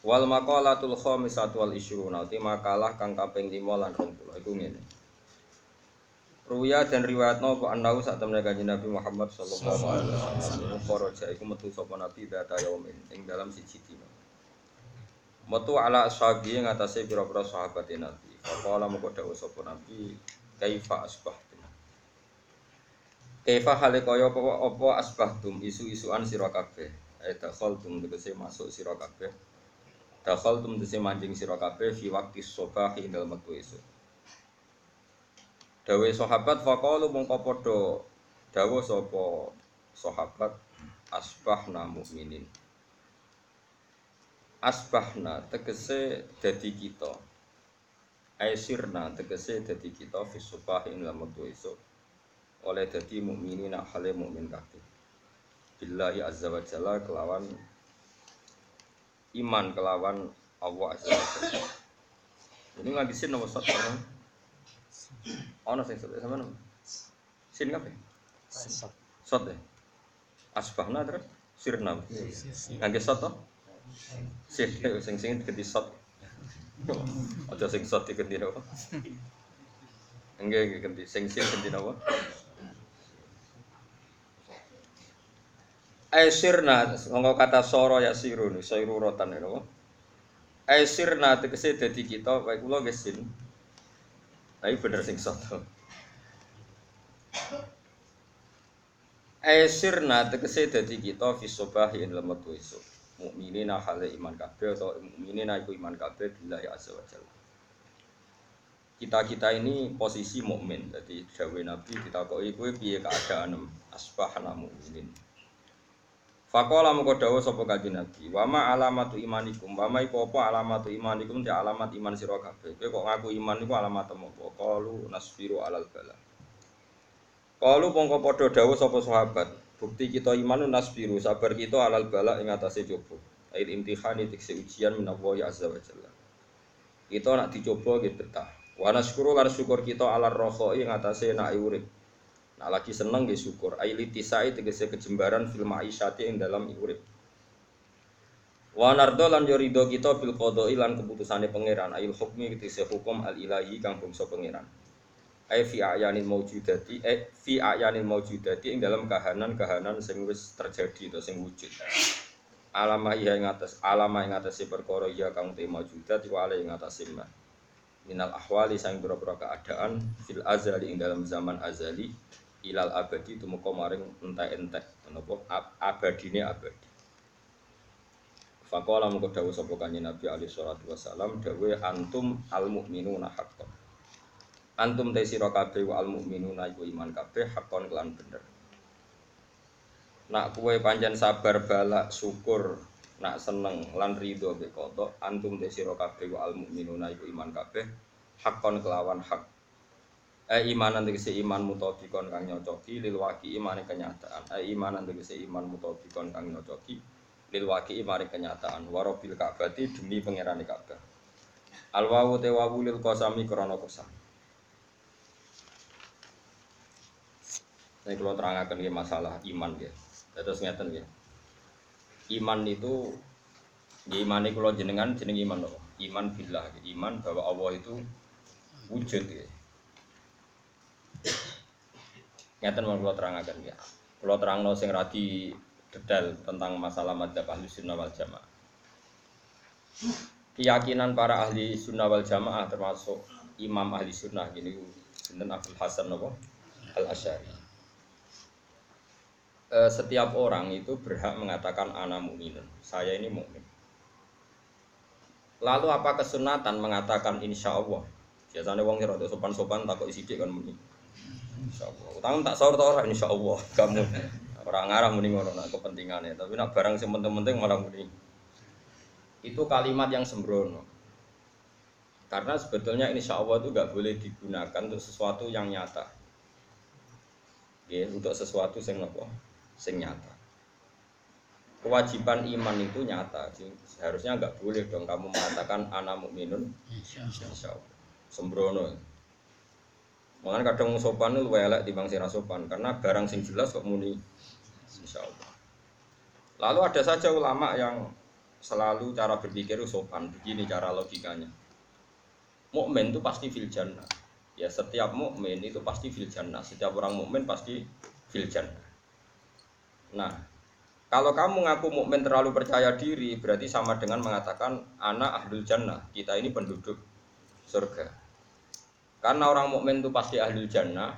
Wal maqalatul khamisatu wal ishrun. Utai makalah kang kaping 5 lan 20 iku ngene. Ruya dan riwayat no annahu saat temen kanjeng Nabi Muhammad sallallahu alaihi wasallam kharaja iku metu sapa nabi data yaumin ing dalam siji dina. Metu ala ashabi ing atase pira-pira sahabat Nabi. Faqala moko dawuh sapa nabi kaifa asbahtum. Kaifa hale kaya apa asbahtum isu-isuan sira kabeh. Ai dakhaltum tegese masuk sira kabeh. Dakhaltum tegese manjing sira kabeh fi waqti sobah ing dalem wektu esuk. Dawe sahabat faqalu mongko padha dawuh sapa sahabat asbahna mukminin. Asbahna tegese dadi kita. Aisirna tegese dadi kita fi subah ing dalam wektu esuk oleh dadi mukminin hale mukmin kabeh. Billahi azza wa jalla kelawan iman kelawan Allah azza wa jalla. Ini nggak disin nomor satu Ono sing sot sama nom. Sin kabeh. Sot ya. Asbahna terus sirna. Ngangge sot? Sin sing sing ganti sot. Aja sing sot diganti napa? Enggak ganti sing sin ganti napa? Aisirna, ngomong kata soro ya sirun, sairu rotan ya napa? Aisirna tegese dadi kita, baik kula gesin. Tapi bener sing soto. Aisirna tegese dadi kita fi sobahi ing lemah esuk. Mukminina hale iman kabeh atau mukminina iku iman kabeh billahi azza wa jalla. Kita-kita ini posisi mukmin. Jadi dawuh Nabi ditakoki kowe piye keadaan asbahna mukminin. Fakola mengko dawuh sapa kanjeng Nabi, wa ma alamatu imanikum, wa ma iku apa alamatu imanikum te alamat iman sira kabeh. Kowe kok ngaku iman iku alamat apa? Qalu nasfiru alal bala. Qalu mongko padha dawuh sapa sahabat, bukti kita iman nasfiru, sabar kita alal bala ing atase coba. Ail imtihani tikse ujian minallahi azza wa jalla. Kita nak dicoba nggih betah. Wa nasyukuru syukur kita alal rokhoi ing atase nak urip. Nah lagi seneng nggih syukur. Aili tisai tegese kejembaran fil ma'isyati ing dalam urip. Wa nardo lan yo ridho kita bil qada'i lan keputusane pangeran. Ail hukmi tegese hukum al ilahi kang bangsa pangeran. Ai fi ayanil maujudati eh fi ayanil maujudati ing dalam kahanan-kahanan sing wis terjadi atau sing wujud. Alama iya ing atas alama ing atas perkara iya kang te maujudat wa ala ing atas ma. Minal ahwali sang pira-pira keadaan fil azali ing dalam zaman azali ilal abadi tumeka maring entek-entek. Menapa abadine abadi. Faqala mengko dawuh sapa kanjeng Nabi alaihi salatu wasalam dawuh antum al mukminuna haqqan. Antum te sira kabeh wa al mukminuna iman kabeh haqqan kelan bener. Nak kue panjang sabar balak syukur nak seneng lan ridho be kodok antum te sira kabeh wa al mukminuna iman kabeh haqqan kelawan hak eh imanan tegese iman mutobikon kang nyocoki lil waki imane kenyataan eh imanan tegese iman mutobikon kang nyocoki lil waki imane kenyataan warobil ka'bati demi pangerane Ka'bah al wawu te wawu lil qasami krana qasam Saya kalau terangkan ya masalah iman ya, terus ngeten ya. Iman itu, ya iman itu kalau jenengan jeneng iman loh. Iman billah, iman bahwa Allah itu wujud ya. Ngeten mau kalau terangkan ya. Terang no sing radi detail tentang masalah madzhab ahli sunnah wal jamaah. Keyakinan para ahli sunnah wal jamaah termasuk imam ahli sunnah gini, sinten Abdul Hasan nopo al Asyari. Setiap orang itu berhak mengatakan ana mukminun. Saya ini mukmin. Lalu apa kesunatan mengatakan insya Allah? Biasanya wong rada sopan-sopan takut isi kan. Insya Allah. Utang tak sahur tau orang insya Allah kamu orang ngarah muni ngono nak kepentingannya. Tapi nak barang sing penting-penting malah muni. itu kalimat yang sembrono. Karena sebetulnya insya Allah itu nggak boleh digunakan untuk sesuatu yang nyata. Ya, untuk sesuatu yang apa? Sing nyata. Kewajiban iman itu nyata. Seharusnya nggak boleh dong kamu mengatakan anak mukminun insya Allah. Sembrono. Makanya kadang sopan itu elek di bangsa sopan karena barang sing jelas kok muni insya Allah. Lalu ada saja ulama yang selalu cara berpikir sopan begini cara logikanya. Mukmin itu pasti fil jannah. Ya setiap mukmin itu pasti fil jannah. Setiap orang mukmin pasti fil jannah. Nah, kalau kamu ngaku mukmin terlalu percaya diri, berarti sama dengan mengatakan anak ahlul jannah. Kita ini penduduk surga. Karena orang mukmin itu pasti ahli jannah,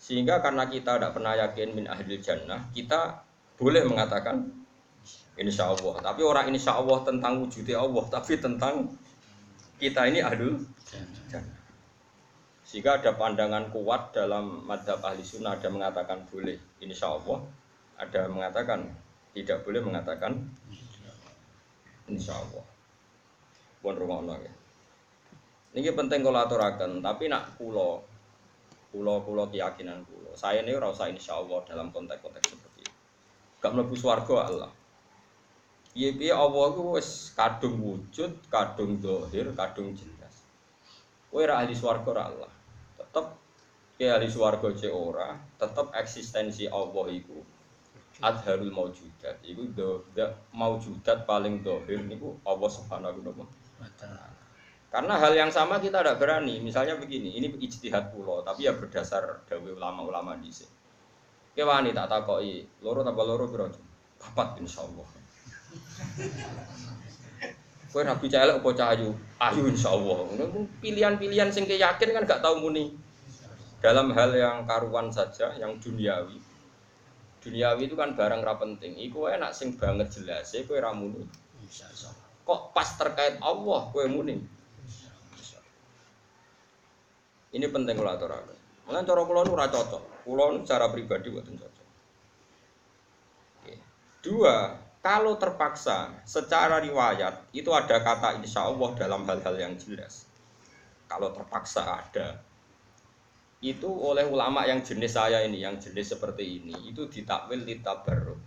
sehingga karena kita tidak pernah yakin min ahli jannah, kita boleh mengatakan insya Allah. Tapi orang insya Allah tentang wujudnya Allah, tapi tentang kita ini ahli jannah. Sehingga ada pandangan kuat dalam madhab ahli sunnah ada mengatakan boleh insya Allah, ada mengatakan tidak boleh mengatakan insya Allah. Pun rumah ya. Ini penting kalau aturakan, tapi nak pulau, pulau pulau keyakinan pulau. Saya ini rasa insya Allah dalam konteks-konteks seperti itu. Gak melebu swarga Allah. Iya iya Allah itu wes kadung wujud, kadung dohir, kadung jelas. Kue ahli swarga Allah. Tetap ke ahli swarga ce ora, tetap eksistensi Allah itu adharul maujudat. Iku do, do maujudat paling dohir niku Allah subhanahu wa taala. Karena hal yang sama kita tidak berani. Misalnya begini, ini ijtihad pulau, tapi ya berdasar dawe ulama-ulama di sini. Kewani tak takoi, loro tambah loro biro papat insya Allah. Kue rabi celek apa cahayu, ayu insya Allah. Pilihan-pilihan sing yakin kan gak tahu muni. Dalam hal yang karuan saja, yang duniawi. Duniawi itu kan barang ra penting. Iku enak sing banget jelas, kue ramuni. Kok pas terkait Allah kue muni? Ini penting kalau aturakan. Mungkin cara pulau nu cocok. Pulau nu cara pribadi buatan cocok. Oke. Dua, kalau terpaksa secara riwayat itu ada kata insya Allah dalam hal-hal yang jelas. Kalau terpaksa ada, itu oleh ulama yang jenis saya ini, yang jenis seperti ini, itu ditakwil ditabaruk.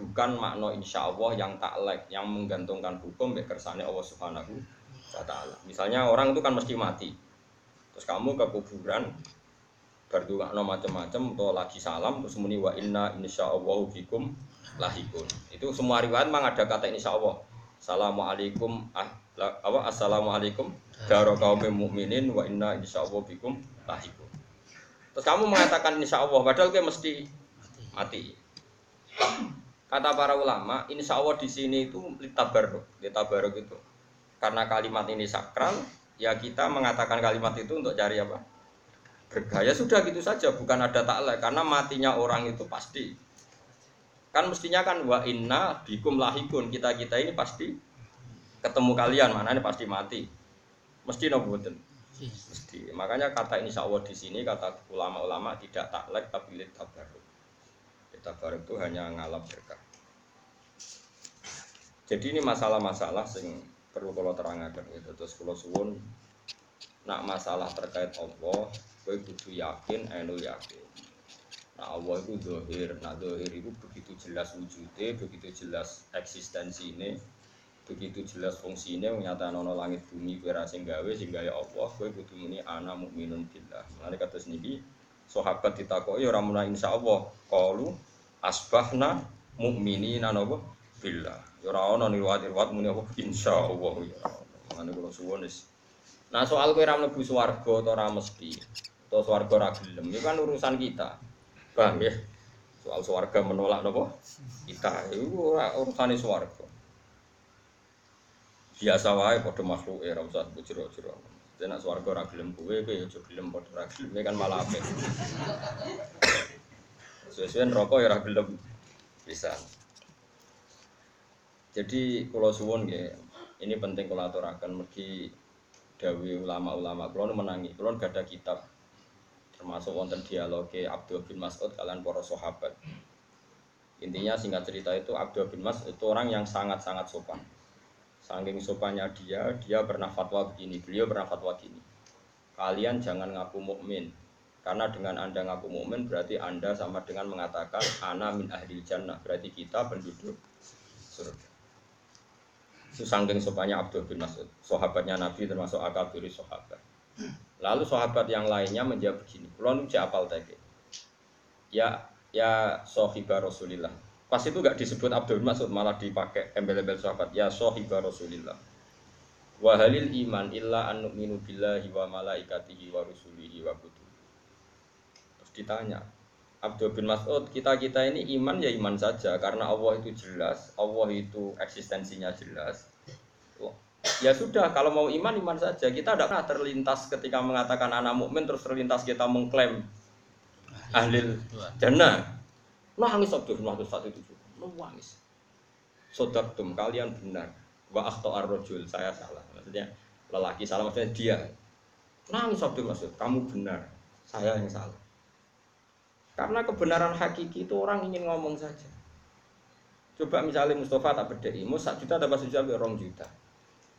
Bukan makna insya Allah yang taklek, yang menggantungkan hukum kersane Allah Subhanahu wa Ta'ala. Misalnya orang itu kan mesti mati, Terus kamu ke kuburan berdua no macam-macam atau lagi salam terus muni wa inna insyaallah bikum lahikun. Itu semua riwayat memang ada kata insya Allah. Assalamualaikum ah, apa assalamualaikum daro kaum mukminin wa inna insyaallah bikum lahikun. Terus kamu mengatakan insya Allah padahal kayak mesti mati. Kata para ulama, insya Allah di sini itu litabaruk, litabaruk itu. Karena kalimat ini sakral, ya kita mengatakan kalimat itu untuk cari apa? Bergaya sudah gitu saja, bukan ada taklek karena matinya orang itu pasti. Kan mestinya kan wa inna bikum lahikun kita kita ini pasti ketemu kalian mana ini pasti mati. Mesti nobutin. Mesti. Makanya kata insya Allah di sini kata ulama-ulama tidak taklek tapi lihat tabaruk. Tabaruk itu hanya ngalap berkah. Jadi ini masalah-masalah sing perlu kalau terangkan gitu. Terus kalau suwun nak masalah terkait Allah gue kudu yakin enu yakin. Nah Allah itu dohir nah dohir itu begitu jelas wujudnya begitu jelas eksistensi ini begitu jelas fungsi ini menyatakan nono langit bumi gue gawe sehingga ya Allah gue kudu ini anak mukminun billah. Nanti kata sendiri sahabat ditakoi orang mulai insya Allah kalu asbahna mukminin nopo billah Ya ora ono riwayat-riwayat muni apa insyaallah ya. Mane kula suwun wis. Nah soal kowe ora mlebu swarga atau ora mesti atau swarga ora gelem itu kan urusan kita. Paham ya? Soal swarga menolak napa? Kita itu ora urusane swarga. Biasa wae padha makhluk ora usah bujur-bujur. Nek swarga ora gelem kowe kowe ya aja gelem padha ora gelem kan malah apik. Sesuai rokok ya ora gelem bisa. Jadi kalau suwon ya, ini penting kalau aturakan mergi dawi ulama-ulama. Kalau menangi, kalau gak ada kitab termasuk wonten dialog Abdul bin Mas'ud kalian para sahabat. Intinya singkat cerita itu Abdul bin Mas'ud itu orang yang sangat-sangat sopan. Saking sopannya dia, dia pernah fatwa begini, beliau pernah fatwa gini. Kalian jangan ngaku mukmin, karena dengan anda ngaku mukmin berarti anda sama dengan mengatakan ana min ahli jannah, berarti kita penduduk surga. Itu saking sopannya Abdul bin Mas'ud, sahabatnya Nabi termasuk akabiri sahabat. Lalu sahabat yang lainnya menjawab begini, kulon uji apal tadi. Ya, ya sohibah Rasulillah Pas itu gak disebut Abdul Mas'ud malah dipakai embel-embel sahabat. Ya sohiba Rasulillah. Wa halil iman illa an nu'minu billahi wa malaikatihi wa rusulihi wa kutub. Terus ditanya, Abdul bin Mas'ud, kita-kita ini iman ya iman saja karena Allah itu jelas, Allah itu eksistensinya jelas. Ya sudah, kalau mau iman iman saja. Kita tidak pernah terlintas ketika mengatakan anak mukmin terus terlintas kita mengklaim ahli jannah. Nangis Abdul Rahman saat itu. Nangis. Sodatum kalian benar. Wa akhto arrojul saya salah. Maksudnya lelaki salah maksudnya dia. Nangis Abdul Masud, kamu benar. Saya yang salah. Karena kebenaran hakiki itu orang ingin ngomong saja. Coba misalnya Mustafa tak ilmu, satu juta dapat juta orang juta.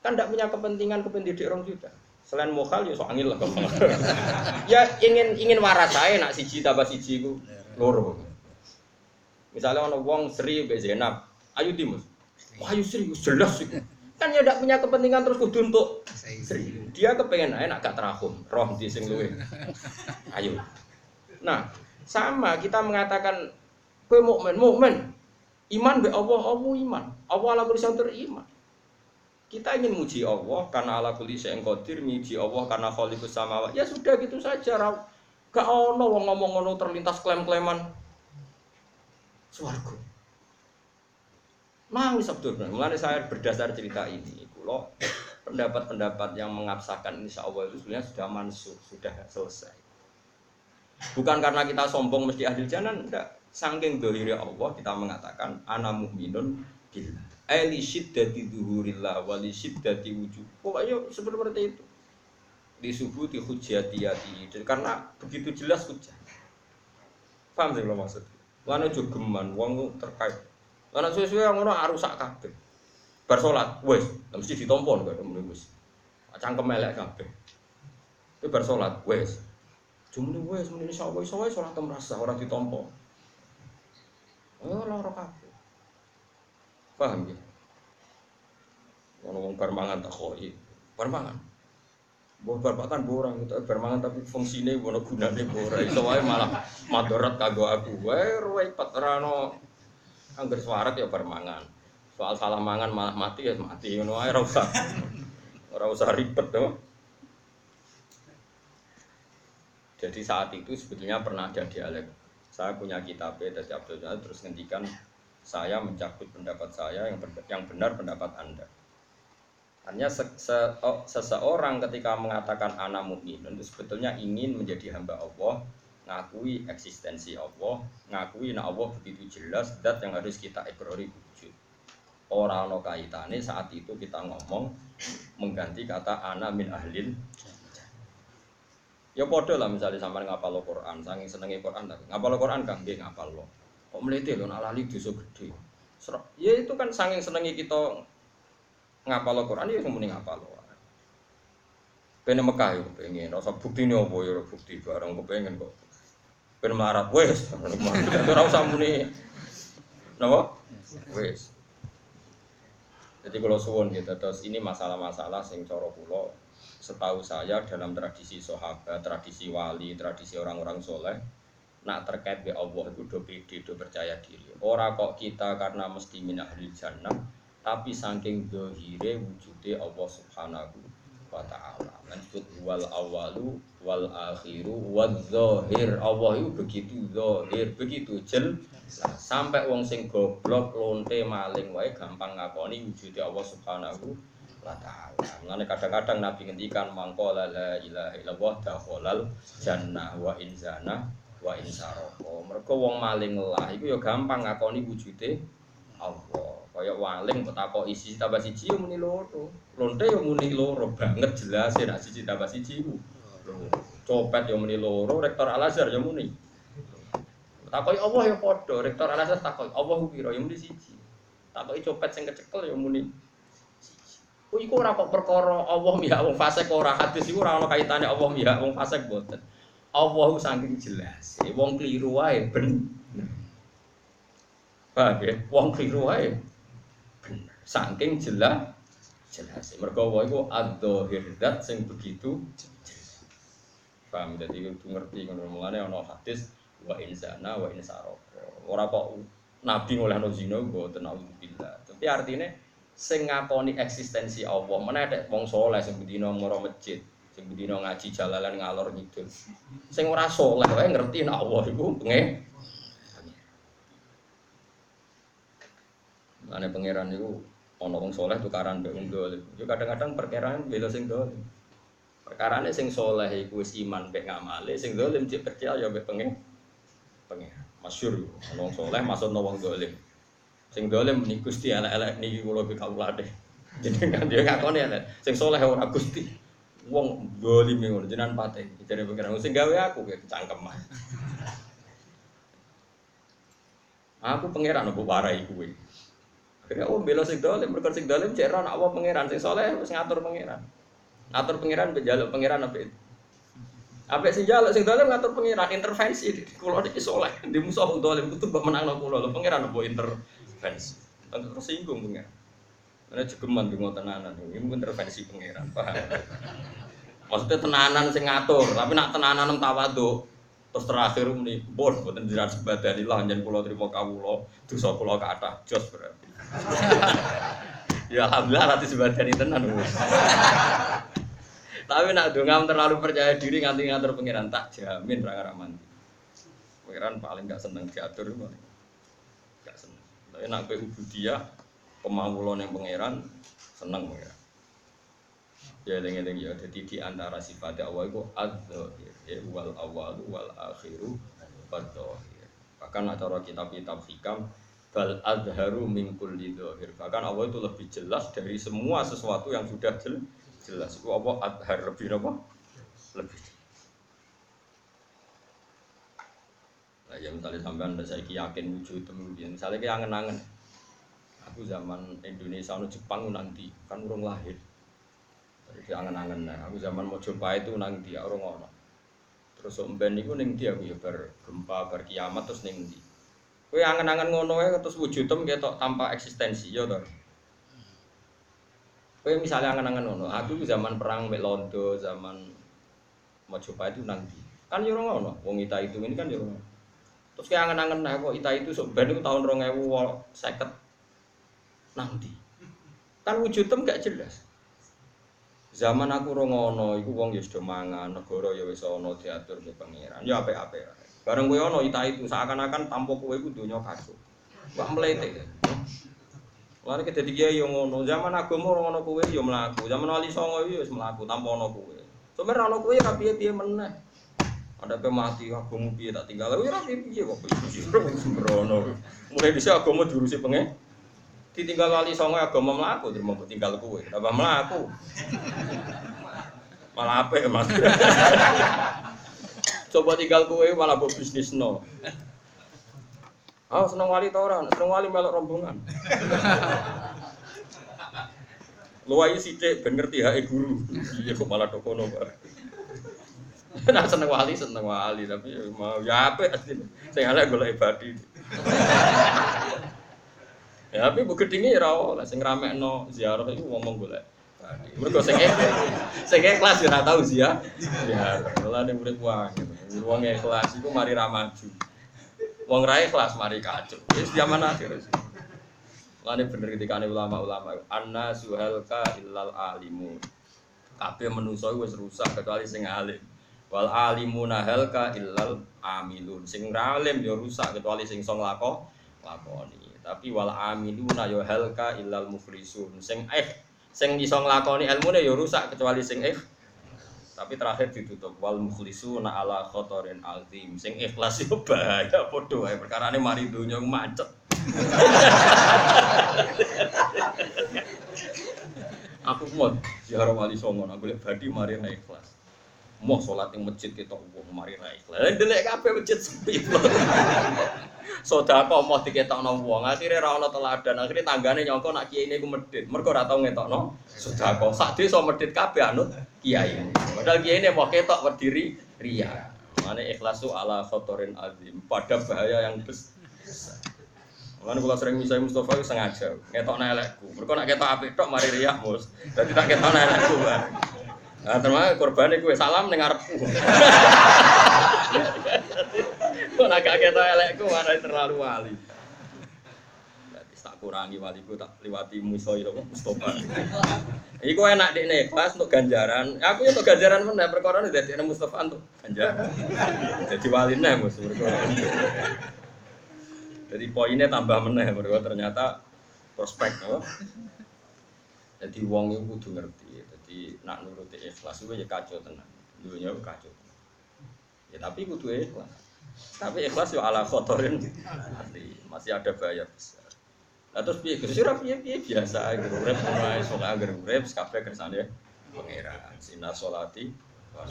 Kan tidak punya kepentingan kependidik orang juta. Selain mokal ya so angin lah ya ingin ingin waras saya nak siji tambah siji ku loro. Misalnya orang wong Sri be Zainab, ayo Dimus. Wah, ayo Sri jelas sih. Kan ya tidak punya kepentingan terus kudu untuk Sri. Dia kepengen aja nak gak terahum, roh di sing luwe. Ayo. Nah, sama kita mengatakan kowe mukmin, mukmin. Iman be Allah, Allah iman. Allah ala kulli iman. Kita ingin muji Allah karena ala kulli syai'in qadir, muji Allah karena khaliqus samawati. Ya sudah gitu saja. Gak ono wong ngomong ngono terlintas klaim-klaiman Suaraku. Nangis Abdul Mulai saya berdasar cerita ini, kalau pendapat-pendapat yang mengabsakan insya Allah itu sebenarnya sudah mansuh, sudah selesai. Bukan karena kita sombong mesti ahli jalan, enggak. Sangking dohiri Allah kita mengatakan ana mu'minun billah. Eli syiddati duhurillah wali syiddati wujud. Pokoknya seperti itu. Di subuh di hujatiyati. Karena begitu jelas hujah. Paham sih lo maksud? Lana jogeman, wong terkait. Lana sesuai yang orang arusak kabeh. Bar salat, wes, mesti ditompon kok muni wis. Cangkem elek kabeh. Itu bar salat, wes. Jumlah wes muni insyaallah iso wae salat merasa orang ditompo. Oh, lara kabeh. Paham ya? Ono wong bar mangan tak koi. Bar mangan. Mbah bapak kan borang itu bermangan tapi fungsinya bono gunane borang. Iso wae malah madorat kagak aku. Wae repot ora ono angger swarat ya bermangan. Soal salah mangan malah mati ya mati ngono wae ora usah. Ora usah ribet tuh. Jadi saat itu sebetulnya pernah ada dialek. Saya punya kitab dari Abdul terus ngendikan saya mencabut pendapat saya yang yang benar pendapat Anda. Hanya se se oh, seseorang ketika mengatakan anak mukmin itu sebetulnya ingin menjadi hamba Allah, ngakui eksistensi Allah, ngakui nah Allah begitu jelas dat yang harus kita ikrori wujud. Orang no kaitannya saat itu kita ngomong mengganti kata anak min ahlin Ya podo lah misalnya sampai ngapal Quran, saking senengnya Quran tapi ngapal Quran kan dia ngapal lo. Kok meliti lo nalali dosa gede. Ya itu kan saking senengnya kita ngapal Quran ya muni ngapal. Pengen Mekah ya pengen, rasa bukti ini apa ya bukti barang pengen kok. Pengen melarat, wes, ora usah muni. Napa? Wes. Jadi kalau suwon gitu, terus ini masalah-masalah sing coro pulau setahu saya dalam tradisi sahabat, tradisi wali, tradisi orang-orang soleh, nak terkait be Allah itu do pede, do percaya diri. Orang kok kita karena mesti min ahli jannah, tapi saking dohire wujudnya Allah subhanahu wa ta'ala. Disebut wal awalu wal akhiru wal zohir Allah itu begitu zohir begitu jel. Sampai wong sing goblok lonte maling wae gampang ngakoni wujudnya Allah subhanahu wa Mengenai kadang-kadang Nabi ngendikan mangkola la ilaha illallah dakhalal jannah wa inzana wa insaroko mereka wong maling lah itu ya gampang ngakoni wujudnya Allah Kaya waling kok takok isi tambah siji yo muni loro. Lonte yo muni loro banget jelas ya siji tambah siji ku. Copet yo muni loro, rektor Al Azhar yo muni. Takoki Allah yo padha, rektor Al Azhar takoki Allah ku piro yo muni siji. Takoki copet sing kecekel yo muni Oh iku ora kok perkara Allah ya wong fasik ora hadis iku ora ana kaitane Allah ya wong fasik boten. Allah saking jelas. Wong keliru wae ben. Paham ya? Wong keliru wae. Saking jelas jelas. Mergo wae iku adzahir zat sing begitu jelas. Paham dadi kudu ngerti ngono mulane ana hadis wa insana wa insaraka. Ora kok nabi ngolehno zina mboten auzubillah. Tapi artinya sing ngakoni eksistensi Allah. Mana ada wong soleh sing bedino moro masjid, sing bedino ngaji jalalan ngalor ngidul. Sing ora soleh wae ngerti nek Allah iku penge. Mane pangeran niku ana wong soleh tukaran mbek wong dolim. Yo kadang-kadang perkiraan bela sing dolim. Perkarane sing soleh iku wis iman mbek ngamale, sing dolim cek percaya mbek pengen pengen. Masyur, wong soleh masuk wong dolim. Sing dolim nih gusti elek-elek niki kula be kawulane. Jenengan dia ngakoni elek. Sing soleh ora gusti. Wong dolim ngono jenengan pate. Jare pengiran sing gawe aku kayak cangkem. Aku pangeran aku warai kuwe. Akhirnya oh bela sing dolim, mergo sing dolim cek ora apa pangeran sing soleh wis ngatur pangeran. Ngatur pangeran bejaluk pangeran apa itu? Apa sing jaluk sing dolim ngatur pangeran intervensi kula iki soleh. Di musuh wong dolim kudu mbok menangno kula lho pangeran apa intervensi. Tentu tersinggung pengiran. Karena jegeman di tenanan, ini mungkin intervensi paham? Maksudnya tenanan sing ngatur, tapi nak tenanan nem tawadu. Terus terakhir ini, bon, buatan jiran sebadani lah, jangan pulau terima kawulo, dosa ke atas, jos berarti. ya alhamdulillah rati sebadani tenan. tapi nak dongam terlalu percaya diri nganti ngatur pengiran tak jamin rangan raman. Pengiran paling gak seneng diatur paling. Tapi nak ke ubudiyah, yang pangeran, seneng pangeran. Ya eling-eling ya, jadi di antara sifat Allah itu adzahir, ya wal awal wal akhiru badzahir. Bahkan acara kitab-kitab hikam, bal adharu min kulli dhahir. Bahkan Allah itu lebih jelas dari semua sesuatu yang sudah jelas. Itu Allah adhar lebih apa? Lebih Nah, ya misalnya sampean saya yakin wujud temu misalnya kayak angen-angen. Aku zaman Indonesia no Jepang nanti kan urung lahir. Jadi angen-angen nah. Aku zaman mau coba itu nanti ya orang ngono. Terus omben niku ning dia aku ya bar gempa bar kiamat terus ning ndi. Kowe angen-angen ngono wae terus wujud tem ketok tanpa eksistensi ya to. Kowe misalnya angen-angen ngono, aku zaman perang mek zaman mau coba itu nanti. Kan yo ya ngono, wong itu ini kan yo ya Terus kayak angen-angen nah kok Ita itu sebenarnya tahun rong ewu seket nanti. Kan wujudem gak jelas. Zaman aku rongono, iku wong ya sudah mangan, negara ya wis ana diatur ke pangeran. Ya apik-apik. Bareng kowe ana ita itu seakan-akan tanpa kowe iku donya kacau. Wah mlete. Lalu kita tiga yang ngono, zaman agama orang ngono kowe ya melaku, zaman wali songo ya wis melaku tanpa ono kowe. Sebenarnya ono kowe piye piye meneh. Ada pe mati agama piye tak tinggal. Ya ora piye kok sembrono. Mulai dhisik agama diurusi pengen. Ditinggal wali songo agama mlaku terima tinggal kowe. Apa mlaku? Malah apa ya Mas? Coba tinggal kowe malah buat bisnis no. Oh, seneng wali tau ora? Seneng wali melok rombongan. Luwai sithik ben ngerti hake guru. Iya kok malah dokono, Pak. nah seneng wali seneng wali tapi ya mau ya apa asline sing elek golek ibadi ya tapi bu gedinge ya ora oleh sing ramekno ziarah itu ngomong golek mergo sing sing ikhlas ya ora tau ya ya lha ning urip wae wong ikhlas iku mari ra maju. Wong ra ikhlas mari kacau wis zaman akhir. Lani bener ketika ulama-ulama anna suhalka illal alimu kabeh menungso wis rusak kecuali sing alim wal alimuna halka illal amilun. Sing alim ya rusak kecuali sing song lako lakoni tapi wal amiluna ya halka illal muflisun. Sing eh sing iso nglakoni ilmune ya rusak kecuali sing eh tapi terakhir ditutup. Wal muflisuna ala khotorin azim. Sing ikhlas yo bahaya padha wae perkarane mari donya macet. Aku mau ziarah wali songo. Aku lihat badi mari ikhlas Mau sholat yang masjid kita uang mari naik. Lalu delek kafe masjid sepi. Sodako mau diketokno wong, akhirnya ra ono teladan, akhirnya tanggane nyongko nak kiai ini medit. Mergo ora tau ngetokno sodako. Sak desa medit kabeh anut kiai. Padahal kiai ini mau ketok berdiri ria. Mana ikhlasu ala khotorin azim pada bahaya yang besar. Mulane kula sering misai Mustafa sengaja ngetokno elekku. Mergo nak ketok apik tok mari riak mus. Dadi tak ketokno elekku. Nah, termasuk korban itu salam ning ngarepku. Kok nak ketok elekku mana terlalu wali. Berarti tak kurangi waliku tak liwati musuh itu Mustafa. Iku enak nih kelas untuk ganjaran. Aku ya untuk ganjaran mana perkara ini dari Mustafa untuk ganjaran. Jadi wali nih mus Jadi poinnya tambah meneh mergo ternyata prospek apa? Jadi wong itu kudu ngerti. Jadi nak nuruti ikhlas itu ya kacau tenang. Dunia kacau. Ya tapi kudu ikhlas. Tapi ikhlas yo ala kotorin masih ada bayar besar. Nah terus piye Gus ora piye piye biasa. Urip mulai sok agar urip kabeh kersane pangeran. Sina solati wa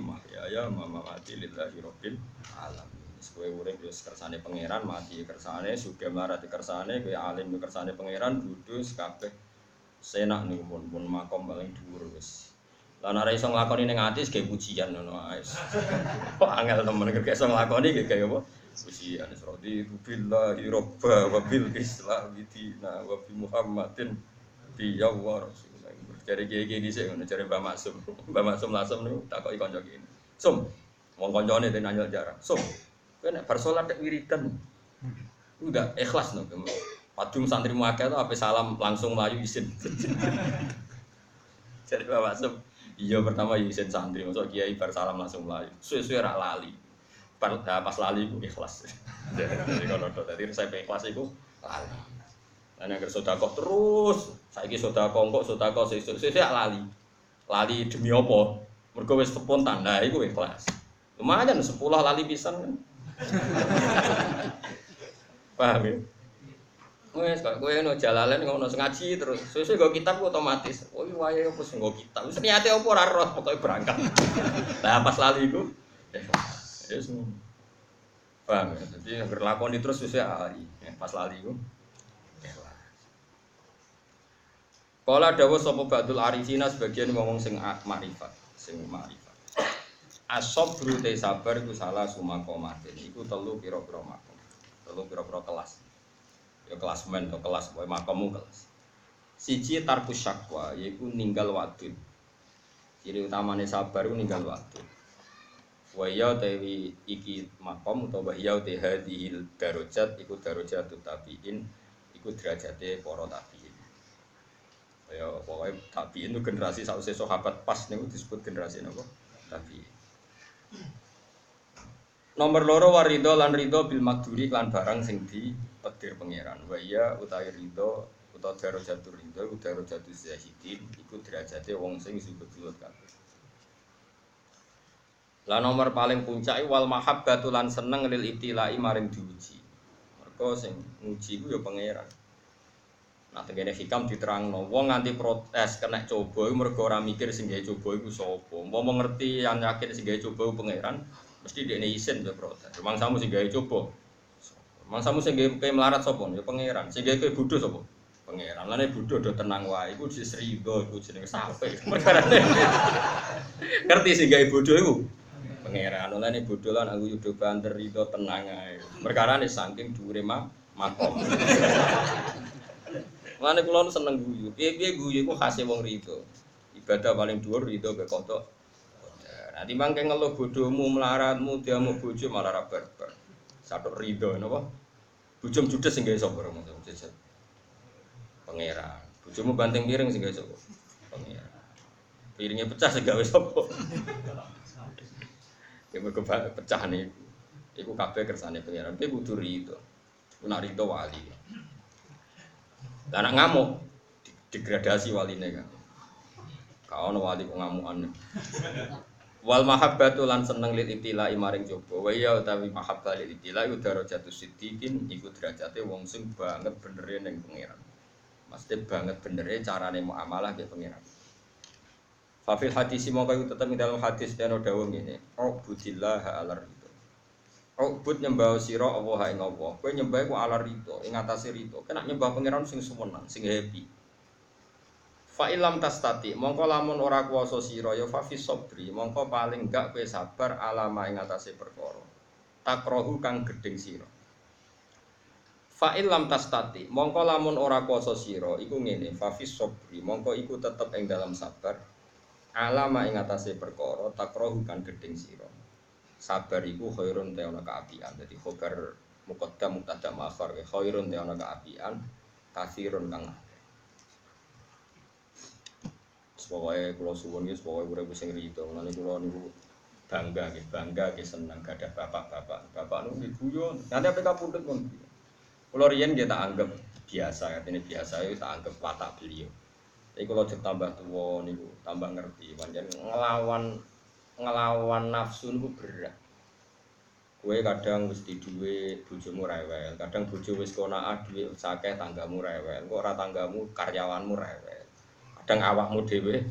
mahyaya mamati lillahi rabbil alamin. Kowe urip yo kersane pangeran, mati kersane, sugih marati kersane, kowe alim kersane pangeran, kudus kabeh senak nih pun pun makom paling dhuwur wis. Lah nek iso nglakoni ning ati ge pujian ngono ae. Kok angel temen kerja iso nglakoni ge kaya apa? Pujian rodi billahi robba wa bil islam dina wa bi muhammadin bi ya wa. Cari kiai-kiai dhisik ngono cari Mbah Maksum. Mbah Maksum lasem niku takoki kanca kene. Sum, wong kancane ten nanya jarang. Sum, kowe nek bar salat wiridan. Enggak ikhlas no. Padung santri muakeh itu apa salam langsung melayu izin. Jadi bapak sem, iya pertama izin santri, masuk kiai bar salam langsung melayu. Suwe-suwe rak lali. Pas, nah, pas lali itu ikhlas. Jadi kalau tadi saya ikhlas itu lali. Dan yang sodakoh terus, saya ini sodakoh kok sodakoh sesuk sesuk lali. Lali demi apa? Mergo wis spontan, nah itu ikhlas. Lumayan sepuluh lali pisan kan. Paham ya? Wes kok kowe ngono jalalan ngono ngaji terus. Sesuk nggo kitab otomatis. Oh iya wae opo sing nggo kitab. Wis niate opo ora roh pokoke berangkat. Lah pas lali iku ya semua. Paham ya? Jadi agar lakoni terus sesuk ali. Ya, pas lali iku. Kala dawa sapa Ba'dul Arifina sebagian ngomong sing makrifat, sing makrifat. Asobru te sabar iku salah sumakomatin. Iku telu pira-pira makom. Telu pira-pira kelas ya kelas men atau kelas boy makamu kelas. Siji tarku syakwa yaitu ninggal waktu ciri utamanya sabar itu ninggal waktu waya tewi iki makom atau waya te hadhil darajat iku darajat tabiin iku derajate para tabiin. Ya pokoknya tabiin itu generasi sausé sahabat pas nih disebut generasi nopo tabiin. Nomor loro warido lan rido bil makduri lan barang sing di takdir pangeran. Wa iya utawi ridho utawa darajatul ridho utawa darajatul zahidin iku derajate wong sing zuhud-zuhud kabeh. Lah nomor paling puncak wal mahabbatu lan seneng lil ibtilai maring diuji. Mergo sing nguji iku ya pangeran. Nah, tengene hikam diterangno, wong nganti protes kena coba mergo ora mikir sing gawe coba iku sapa. Mau ngerti yang yakin sing gawe coba pangeran, mesti dia izin be protes. Mangsamu sing gawe coba, Mangsamu sing gawe melarat sapa? Ya pangeran. Sing gawe bodho sapa? Pangeran. Lane bodho do tenang wae iku disrido iku jenenge sape. Perkarane. Ngerti sing gawe bodho iku? Pangeran. Lane bodho lan aku yudo banter rido tenang ae. Perkarane saking dhuwure mak makom. Lane kula seneng guyu. Piye-piye guyu iku khase wong rido. Ibadah paling dhuwur rido be kodok. Nah, timbang ngeluh bodohmu, melaratmu, dia mau bojo malah ra barbar. Satu ridho napa? Bujum judes sing gawe sapa ramo jajan. Pangeran. Bujumu banting piring sing gawe sapa? Pangeran. Piringnya pecah sing gawe sapa? Ya mergo pecah nih. Iku kabeh kersane pangeran. Kowe kudu ridho. Nak ridho wali. Lah nak ngamuk degradasi waline kan. Kau wali kok ngamukan. Wal mahabbatu lan seneng lil ibtila maring coba. Wa ya utawi mahabbah lil ibtila iku darajatu siddiqin iku derajate wong sing banget benere ning pangeran. Mesti banget benere carane muamalah ke pangeran. Fafil hadis mau kayu tetap dalam hadis dan dawuh ngene. Oh budillah alar itu. Oh bud nyembah sira Allah ing Allah. Kowe nyembah ku alar itu, ing atase rito. Kena nyembah pangeran sing sumenang, sing happy. Fa ilam tastati, mongko lamun ora kuwasa sira ya fa sabri, mongko paling gak kowe sabar alama ing atase perkara. Takrohu kang gedeng sira. Fa ilam tastati, mongko lamun ora kuwasa sira iku ngene, fa sabri, mongko iku tetep ing dalam sabar alama ing atase perkara takrohu kan gedeng sira sabar iku khairun te ana kaapian dadi khobar muqaddam mubtada ma'khar khairun te ana kaapian kasirun kang Pokoknya kalau suwun ini, pokoknya urip sing rido. Mulane kula niku bangga nggih, bangga nggih seneng gadah bapak-bapak. Bapak niku nggih guyon. Nanti apa kapundhut pun. Kula riyen nggih tak anggap biasa, katanya biasa itu tak anggap watak beliau. Tapi kalau cek tambah tua niku tambah ngerti, pancen ngelawan ngelawan nafsu niku berat. Kue kadang wis di duwe bojomu rewel, kadang bojo wis konaah duwe sakeh tanggamu rewel, kok ora tanggamu karyawanmu rewel. Kadang awakmu dhewe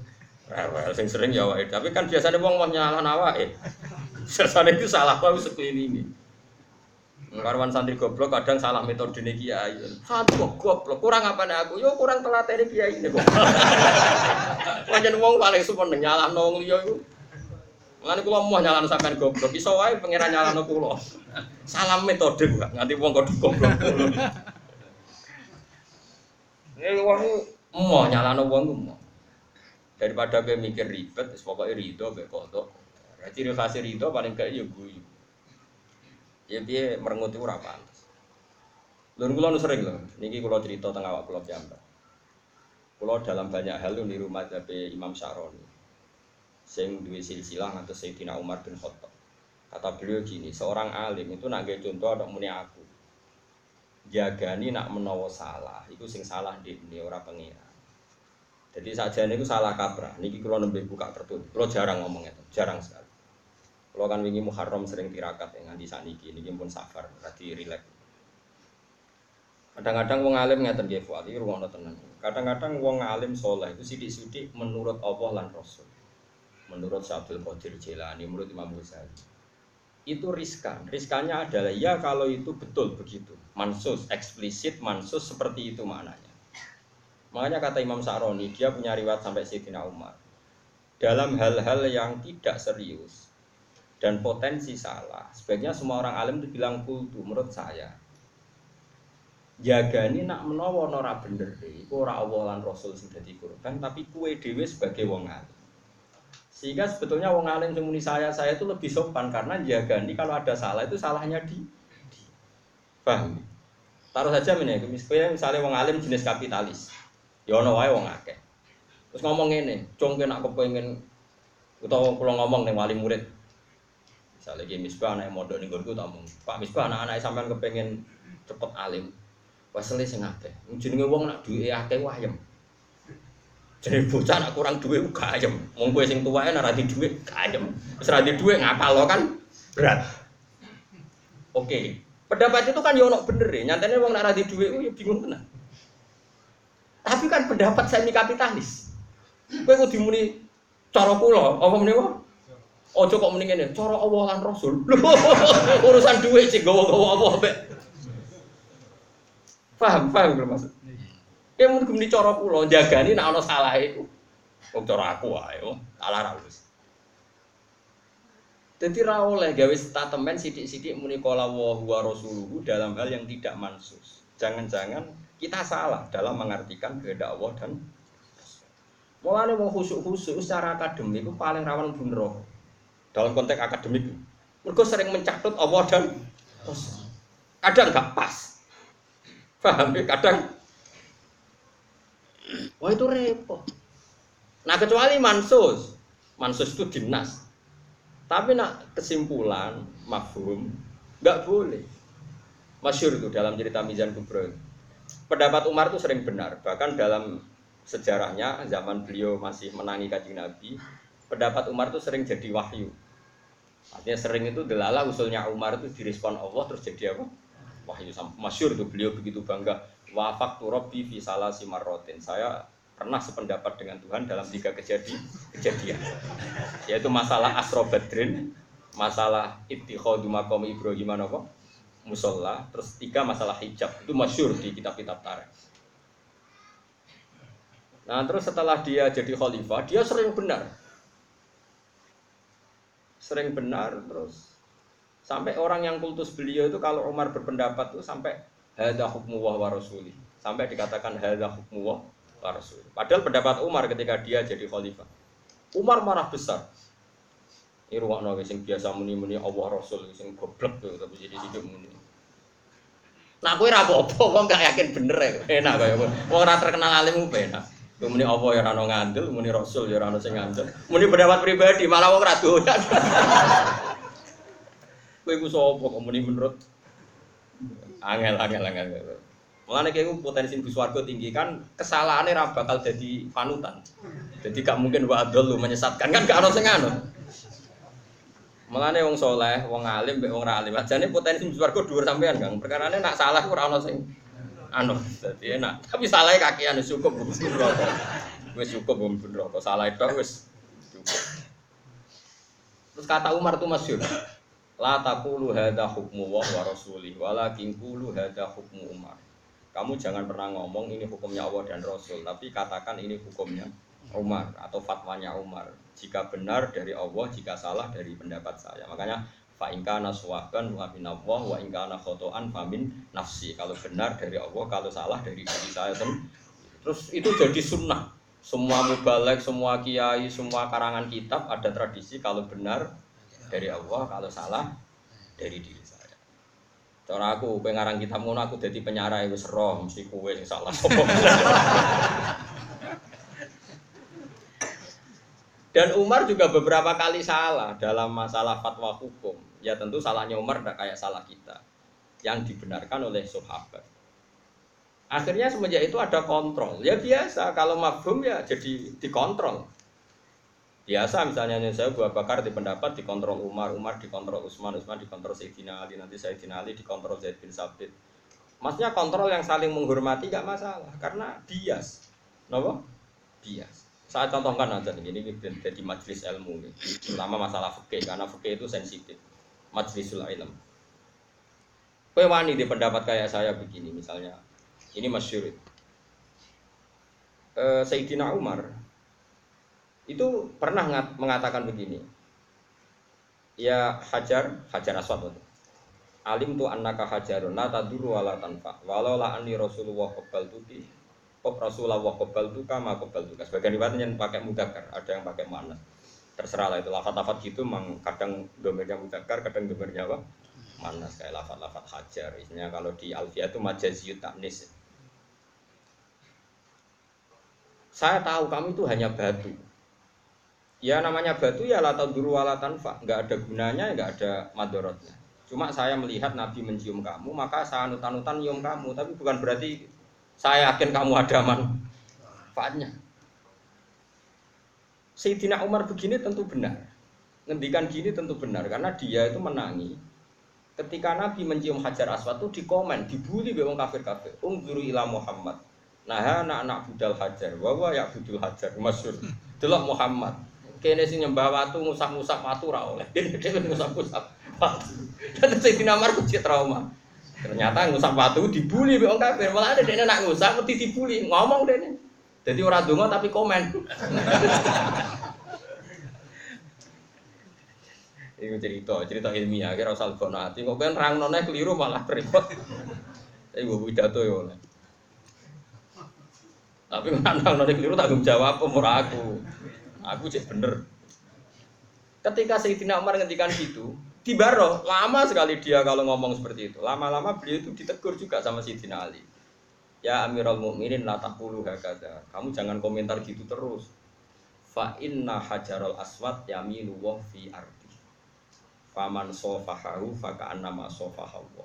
rewel, sing sering ya awake. Tapi kan biasanya wong mau nyalah awake. Biasanya itu salah kok ini. Karwan santri goblok kadang salah metode nih kiai. Santri goblok kurang apa nih aku? Yo kurang telat ini kiai ini kok. Wajan wong paling sumpah nyala nong liyo itu. Kulo mau nyala sampean goblok. Iso wae pangeran nyala kulo. Salah metode gua nganti wong kok goblok. Ini wong mau nyala wong mau. Daripada gue mikir ribet, pokoknya rido, gue kodok. Ciri khas rido paling kayak ya guyu ya dia merengut itu ora pantes. Lha kula nu sering lho, niki kula cerita teng awak kula piyambak. Kula dalam banyak hal di rumah tapi Imam Syaroni. Sing duwe silsilah atau Sayyidina Umar bin Khattab. Kata beliau gini, seorang alim itu nak contoh ada muni aku. Jagani nak menawa salah, itu sing salah di ini orang pengira. Jadi saja ini salah kaprah. Niki kalau nembe buka tertutup. Kalau jarang ngomong itu, jarang sekali. Kalau kan wingi Muharram sering tirakat ya nganti saniki ini pun safar berarti rileks. Kadang-kadang wong alim ngeten nggih fuad iki rumono tenan. Kadang-kadang wong alim soleh itu sidik-sidik menurut Allah lan Rasul. Menurut Syabdul Qadir Jilani, menurut Imam Ghazali. Itu riskan. Riskannya adalah ya kalau itu betul begitu. Mansus, eksplisit mansus seperti itu maknanya. Makanya kata Imam Sa'roni, dia punya riwayat sampai Sayyidina Umar. Dalam hal-hal yang tidak serius, dan potensi salah. Sebaiknya semua orang alim itu bilang kultu menurut saya. Jaga ini nak menawa nora bener deh, ora Allah lan Rasul sing dadi korban, tapi kue dewe sebagai wong alim. Sehingga sebetulnya wong alim semuni saya saya itu lebih sopan karena jaga ini kalau ada salah itu salahnya di, di. paham? Taruh saja misalnya misalnya wong alim jenis kapitalis, ya ono wae wong akeh. Terus ngomong ini, cong nak kepengen utawa kalau ngomong nih wali murid, Misalnya lagi misbah anak modal nih gue tak Pak misbah anak-anak sampean kepengen cepet alim. Wasle sing akeh. Jenenge wong nak duwe akeh wayem. Jadi bocah nak kurang duit gak ayem. Wong kowe sing tuwae ora di duit gak ayem. Wis duit ngapal lo kan berat. Oke. Pendapat itu kan yo ono bener ya. Nyatane wong nak ra di duit yo bingung tenan. Tapi kan pendapat semi kapitalis. Kowe kudu muni cara kula, apa meneh Ojo kok mendingin ya, cara Allah lan Rasul. Urusan duit sih gawa-gawa apa mbek. Paham, paham belum maksud? Ya mungkin gini cara kula jagani nek ana salah iku. Wong cara aku wae, salah wis. Jadi ra oleh gawe statement sidik-sidik muni qala wa rasuluhu dalam hal yang tidak mansus. Jangan-jangan kita salah dalam mengartikan kehendak Allah dan Mulane mau khusuk-khusuk secara akademik itu paling rawan bunro dalam konteks akademik. Mereka sering mencatut Allah dan kadang nggak pas. Paham ya? Kadang Wah itu repot. Nah kecuali mansus, mansus itu dinas. Tapi nak kesimpulan, mafhum, nggak boleh. Masyur itu dalam cerita Mizan Kubro. Pendapat Umar itu sering benar. Bahkan dalam sejarahnya zaman beliau masih menangi kajian Nabi, pendapat Umar itu sering jadi wahyu. Artinya sering itu delala usulnya Umar itu direspon Allah terus jadi apa? Wahyu masyur itu beliau begitu bangga wafak turobi fi salah simarotin. Saya pernah sependapat dengan Tuhan dalam tiga kejadian, kejadian yaitu masalah Asro Badrin, masalah ittikhadu maqam Ibrahim? Musola, terus tiga masalah hijab. Itu masyur di kitab-kitab tarikh. Nah terus setelah dia jadi khalifah, dia sering benar, sering benar terus sampai orang yang kultus beliau itu kalau Umar berpendapat tuh sampai hadza hukmu wa rasuli. Sampai dikatakan hadza hukmu wa rasuli. Padahal pendapat Umar ketika dia jadi khalifah. Umar marah besar ini ruang nabi sing biasa muni-muni Allah Rasul sing goblok tuh tapi jadi hidup muni Nah, aku ora apa-apa, wong gak yakin bener ya. Enak kaya wong ora terkenal alim ku enak. Muni apa ya ora ngandel, muni Rasul ya ora sing ngandel. Muni pendapat pribadi malah wong ora doyan. Kowe iku sapa kok muni menurut angel angel angel. Mulane kayak potensi bus warga tinggi kan kesalahannya ra bakal jadi panutan. Jadi gak mungkin wa lu menyesatkan kan gak ono sing. Mulane wong soleh, wong alim, wong ra alim. Ajane potensi swarga dhuwur sampean, Kang. Perkarane nak salah ora ono sing anu. Dadi enak. Tapi salah kakean cukup wis neraka. Wis cukup wong neraka. Salah itu wis cukup. Terus kata Umar tuh masyhur. La taqulu hadza hukmu wa rasulih, walakin qulu hadza hukmu Umar. Kamu jangan pernah ngomong ini hukumnya Allah dan Rasul, tapi katakan ini hukumnya Umar atau fatwanya Umar. Jika benar dari Allah, jika salah dari pendapat saya. Makanya fa ingkana suwaban wa min Allah wa ingkana khotoan famin nafsi. Kalau benar dari Allah, kalau salah dari diri saya Terus itu jadi sunnah. Semua mubalek, semua kiai, semua karangan kitab ada tradisi kalau benar dari Allah, kalau salah dari diri saya. Cara aku pengarang kitab ngono aku jadi penyarai wis roh mesti kowe sing salah. Dan Umar juga beberapa kali salah dalam masalah fatwa hukum. Ya tentu salahnya Umar tidak kayak salah kita. Yang dibenarkan oleh sahabat. Akhirnya semenjak itu ada kontrol. Ya biasa, kalau mafhum ya jadi dikontrol. Biasa misalnya saya buat bakar di pendapat dikontrol Umar, Umar dikontrol Utsman, Utsman dikontrol Sayyidina Ali, nanti Sayyidina Ali dikontrol Zaid bin Sabit. Maksudnya kontrol yang saling menghormati gak masalah karena bias. Kenapa? Bias. Saya contohkan aja nih, ini jadi majelis ilmu nih. Terutama masalah fikih, karena fikih itu sensitif. Majlisul ilm. Kue wani di pendapat kayak saya begini misalnya. Ini masyur. E, Sayyidina Umar itu pernah mengatakan begini. Ya hajar, hajar aswad itu. Alim tu annaka hajarun la taduru wala tanfa. Walau la anni Rasulullah qabal tuti Kok Rasulullah kobal tuh kama kobal tuh. Sebagian riwayat yang pakai mudakar, ada yang pakai mana. Terserah lah itu lafat-lafat gitu, memang kadang domirnya mudakar, kadang domirnya apa? Manas kayak lafat-lafat hajar. Isinya kalau di Alfia itu majaziyut taknis. Saya tahu kamu itu hanya batu. Ya namanya batu ya lata duru wala tanfa, nggak ada gunanya, nggak ada madorotnya. Cuma saya melihat Nabi mencium kamu, maka saya anutan-anutan nyium kamu, tapi bukan berarti saya yakin kamu ada manfaatnya. Sayyidina Umar begini tentu benar. Ngendikan gini tentu benar karena dia itu menangi ketika Nabi mencium Hajar Aswad itu dikomen, dibully wong kafir-kafir. Ungzuru ila Muhammad. Nah, anak-anak budal Hajar, wawa ya budul Hajar, masyur. Delok Muhammad. Kene sing nyembah watu ngusap-ngusap watu ra oleh. Dene ngusap-ngusap watu. Dan Sayyidina Umar kuwi trauma. Ternyata ngusap batu dibully wong kafir. Malah ada dene nak ngusap mesti dibully. Ngomong dene. Jadi orang donga tapi komen. Iku cerita, cerita ilmiah kira usah lebokno ati. Kok kan rang none keliru malah repot. Saya gue pidato ya oleh. Tapi rang none keliru tanggung jawab umur aku. Aku cek bener. Ketika Sayyidina Umar ngendikan gitu, di Baro lama sekali dia kalau ngomong seperti itu. Lama-lama beliau itu ditegur juga sama Sidina Ali. Ya Amirul Mukminin la taqulu hakada. Kamu jangan komentar gitu terus. Fa inna hajarul aswad yaminu wa fi ardi. Faman sofahahu fa ka'annama sofahahu.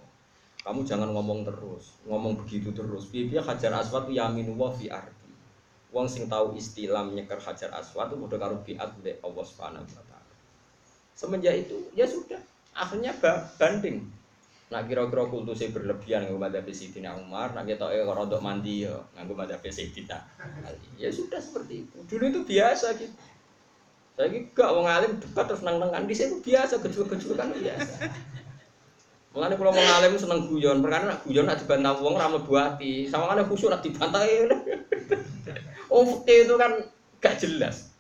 Kamu jangan ngomong terus, ngomong begitu terus. Biar hajar aswad yaminu wa fi ardi. Wong sing tahu istilah nyeker hajar aswad itu udah karo biat Allah Subhanahu wa taala. Semenjak itu ya sudah, akhirnya banding Nak kira-kira kultusnya berlebihan nganggo madzhab Sayyidina Umar, nak kita eh rodok mandi ya nganggo madzhab Sayyidina. Ya sudah seperti itu. Dulu itu biasa gitu. Saya gak wong alim debat terus nang-nangan di sini biasa gejul-gejul kan biasa. Mengenai kalau mau ngalim seneng guyon, perkara nak guyon nak dibantah wong ramai buati, sama kan khusyuk nak dibantah Oh, itu kan gak jelas.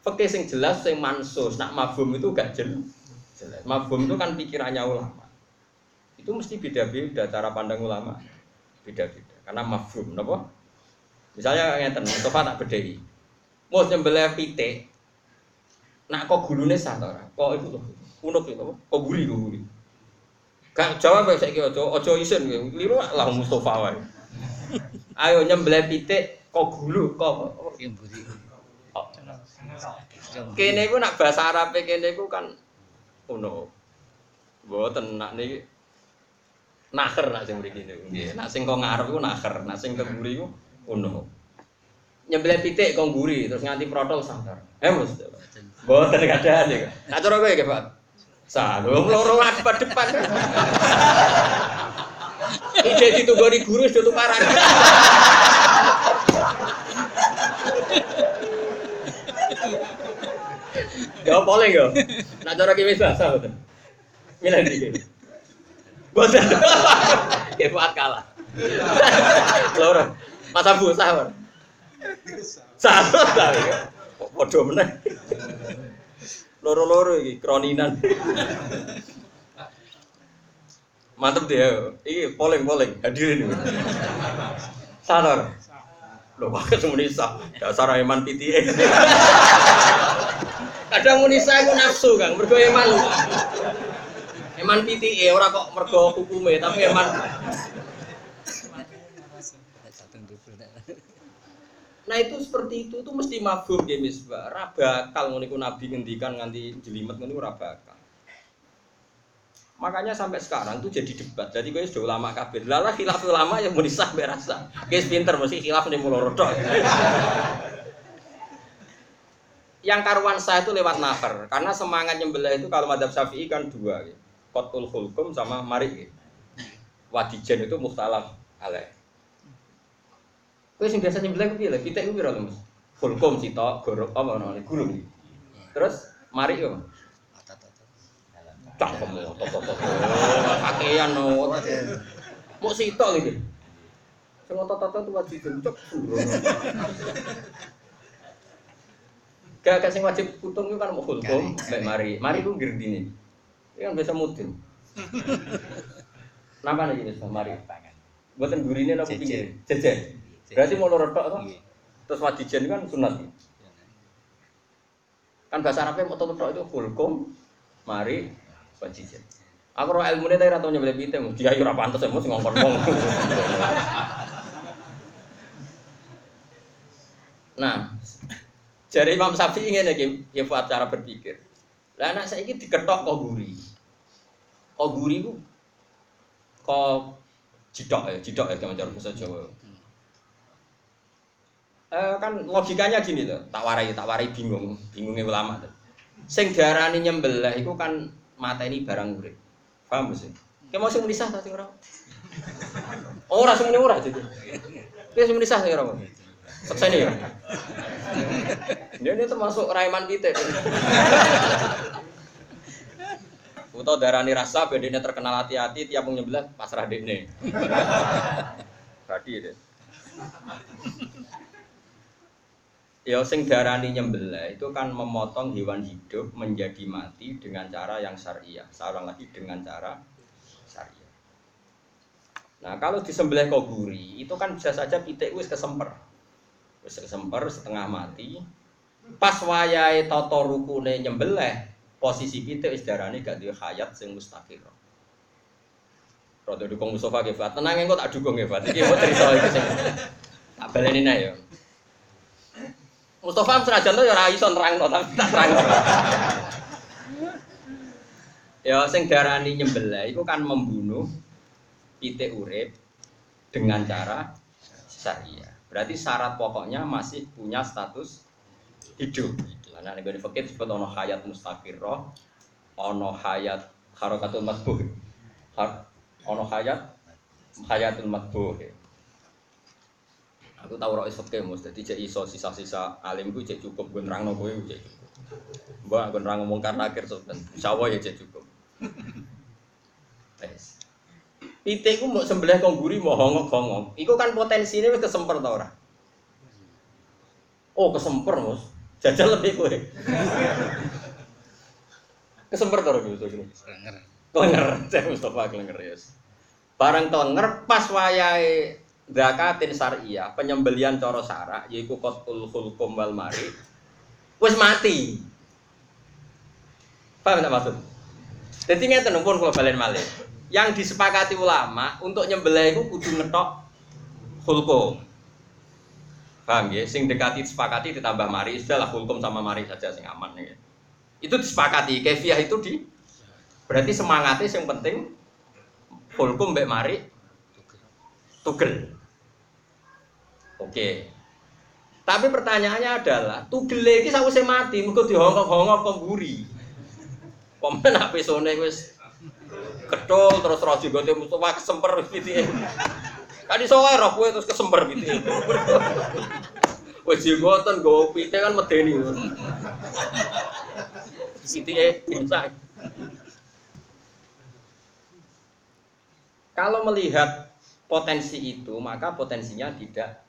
Fakih sing jelas, sing mansus, nak mabum itu gak jelas. Mabum itu kan pikirannya ulama. Itu mesti beda-beda cara pandang ulama. Beda-beda. Karena mafhum, napa? Misalnya ngeten, Mustafa tak bedhei. Mau nyembelih pitik, nak kok gulune sah ta ora? Kok itu unuk itu, kok guri kok guri. Gak jawab ya saiki aja aja isin liru lah Mustafa wae. Ayo nyembelih pitik kok gulu kok kene iku nak bahasa Arab kene iku kan uno. Mboten nak niki naker nak sing mriki niku. Nggih, nak sing kok ngarep iku naker, nak sing keburi iku uno. Nyembelih pitik kok guri terus nganti protol sangar. Eh Mus. Mboten kadang iki. Nak cara kowe Pak. Salu loro depan depan. Ide ditunggoni guru sudah tukaran. Ya boleh ya. Nak cara kiwis bahasa betul. Milih iki. Boten. Ya buat kalah. Loro. Mas Abu sahur. Sahur ta. Padha meneh. Loro-loro iki kroninan. Mantep dia. Iki polling-polling hadirin. Sadar. Loh, pakai semuanya sah. Dasar iman PTA. Kadang munisa itu nafsu kang, mergo eman. Eman PTA ora kok mergo hukume, tapi eman. Nah itu seperti itu tuh mesti mafhum ya misbah. Ora bakal ngono nabi ngendikan nganti jelimet ngono ora bakal. Makanya sampai sekarang tuh jadi debat. Jadi gue sudah ulama kabir. Lala khilaf ulama yang munisah berasa. Guys pinter mesti khilaf nih mulo rodok. Yang karuan saya itu lewat nafar karena semangat nyembelih itu kalau madhab syafi'i kan dua gitu. kotul hulkum sama marik gitu. wadijen itu mukhtalaf alaih Kowe sing biasa nyembelih lho? Pitik ku piro lho, Mas? Fulkum sitok, gorok apa namanya? Gulung. Terus mari. Cangkem yo, toto-toto. Kakean no. Mau sitok iki. Sing toto-toto tuh wajib cok suruh. Gak sing wajib putung itu kan mau fulkum, mek mari. Mari ku girdine. Ini kan biasa mudin. Napa nih ini mari? Buatan gurine napa pinggir? Jejer. Berarti mau loro tok toh? Iya. Terus wadijen kan sunat. Kan bahasa Arabnya mau tok itu fulkum, mari, wadijen. Aku roh ilmu ini tapi ratau nyebelih piting, dia yura pantas ya, mesti ngongkon wong. Nah, jadi Imam Syafi'i ingin ya, ya buat cara berpikir. Lah anak saya ini diketok kok guri. Kok guri ku kok jidok ya, jidok ya kayak bahasa Jawa. Eh, kan logikanya gini tuh, tak warai, tak warai bingung, bingungnya ulama tuh. Sing diarani nyembelih itu kan mata ini barang urip. Paham sih? Kayak mau sing menisah orang. Oh, ora semuanya ora jadi. Kayak sing menisah sih orang. Seksa ini ya. Dia ini termasuk raiman kita. Utau darani rasa, bedanya terkenal hati-hati, tiap mau nyembelih pasrah dekne. Tadi deh. Ya sing darani nyembelih itu kan memotong hewan hidup menjadi mati dengan cara yang syariah. Seorang lagi dengan cara syariah. Nah, kalau disembelih koguri itu kan bisa saja pitik wis kesemper. Wis kesemper setengah mati. Pas wayahe tata rukune nyembelih, posisi pitik wis darani gak duwe hayat sing mustaqir. Rada dukung Mustafa nggih, Fat. Tenang engko tak dukung nggih, Fat. Iki mau cerita iki sing tak baleni nae ya. Mustafa senajan tuh ya ora iso nerangno tapi tak terangno. ya sing darani nyembelih itu kan membunuh pitik urip dengan cara syariah. Berarti syarat pokoknya masih punya status hidup. Nah, nek fakir disebut ono hayat mustaqirroh, ono hayat harakatul masbuh. Har Ono hayat hayatul matbuh. Aku tahu roh isot kemus, jadi cek iso sisa-sisa alim gue cek cukup gue nerang nopo gue cek cukup. Mbak gue nerang ngomong karena akhir sultan, insya Allah ya cek cukup. Wes. Pitik ku mau sembelih kongguri mau hongok hongok. Iku kan potensi ini kesemper tau ora? Oh kesemper mus, jajal lebih kue. kesemper tau ora gini. Serenger. Klenger, saya Mustafa Klenger ya. Barang klenger pas wayahe zakatin syariah, penyembelian cara syarak yaiku qatul hulkum wal mari. Wis mati. Paham tak maksud? Jadi ngeten pun kalau balen malih. Yang disepakati ulama untuk nyembelih itu kudu ngetok hulkum. Paham ya? Sing dekati disepakati ditambah mari, sudahlah hulkum sama mari saja sing aman ya. Itu disepakati, kefiah itu di Berarti semangatnya yang penting hulkum mbek mari tugel. Oke. Tapi pertanyaannya adalah tugel iki sakwise mati mergo dihongkok-hongkok kok mburi. Pemen HP sone ketul terus roh jigote Mustafa kesemper pitike. Kan iso wae roh kowe terus kesemper pitike. Wis jigoten nggo pite kan medeni. Pitike imsak. Kalau melihat potensi itu, maka potensinya tidak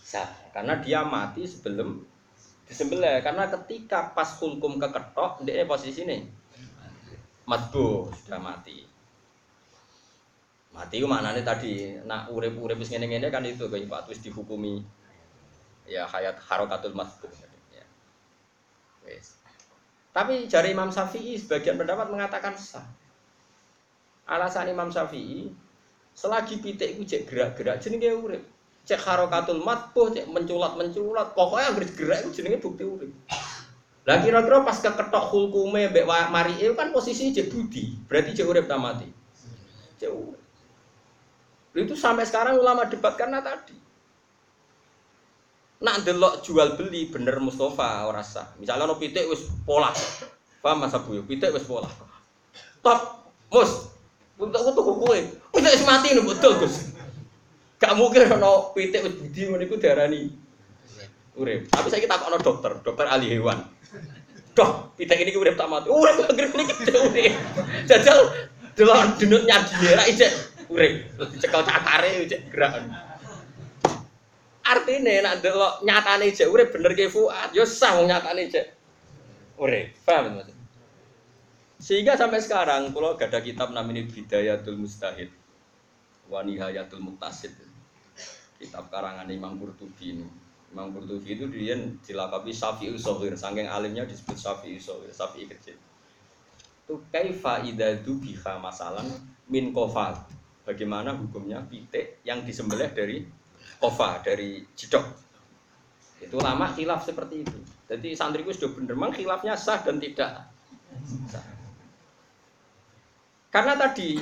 sah. Karena dia mati sebelum disembelih. Karena ketika pas hulkum keketok, dia posisi ini matbu sudah mati. Mati itu maknanya tadi, nak urip-urip wis ngene-ngene kan itu kayak wis dihukumi ya hayat harokatul matbu. Ya. Tapi jari Imam Syafi'i sebagian pendapat mengatakan sah. Alasan Imam Syafi'i selagi pitik itu cek gerak-gerak jenenge urip. Cek harokatul matbuh, cek menculat-menculat, pokoknya harus gerak itu jenenge bukti urip. Lah kira-kira pas keketok hulkume mbek mari itu kan posisi cek budi, berarti cek urip ta mati. Cek. Itu sampai sekarang ulama debat karena tadi. Nak delok jual beli bener Mustafa ora sah. Misalnya ono pitik wis pola. Paham Mas Abu? Pitik wis pola. Top, Mus. Untuk aku tuku kowe. Pitik wis mati lho betul, Gus. Gak mungkin ono pitik wis budi ngono iku diarani urip. Tapi saya takokno dokter, dokter ahli hewan. Dok, pitik ini urip tak mati. Urip anggere niki urip. Jajal delok denut nyadi ra ijek urip. Terus cakare ijek gerak. Artinya nak delok nyatane ijek urip bener ke Fuad, yo sah wong nyatane ijek urip. Paham Mas? Sehingga sampai sekarang kalau gak ada kitab namanya Bidayatul Mustahid wa Nihayatul Muktasid. Kitab karangan Imam Qurtubi ini. Imam Qurtubi itu dia dilakabi Syafi'i Sohir, saking alimnya disebut Syafi'i Sohir, Syafi'i kecil. Itu kaifa idadu biha masalan min kofal. Bagaimana hukumnya pitik yang disembelih dari kofa, dari jidok. Itu lama khilaf seperti itu. Jadi santriku sudah bener, memang khilafnya sah dan tidak sah. Karena tadi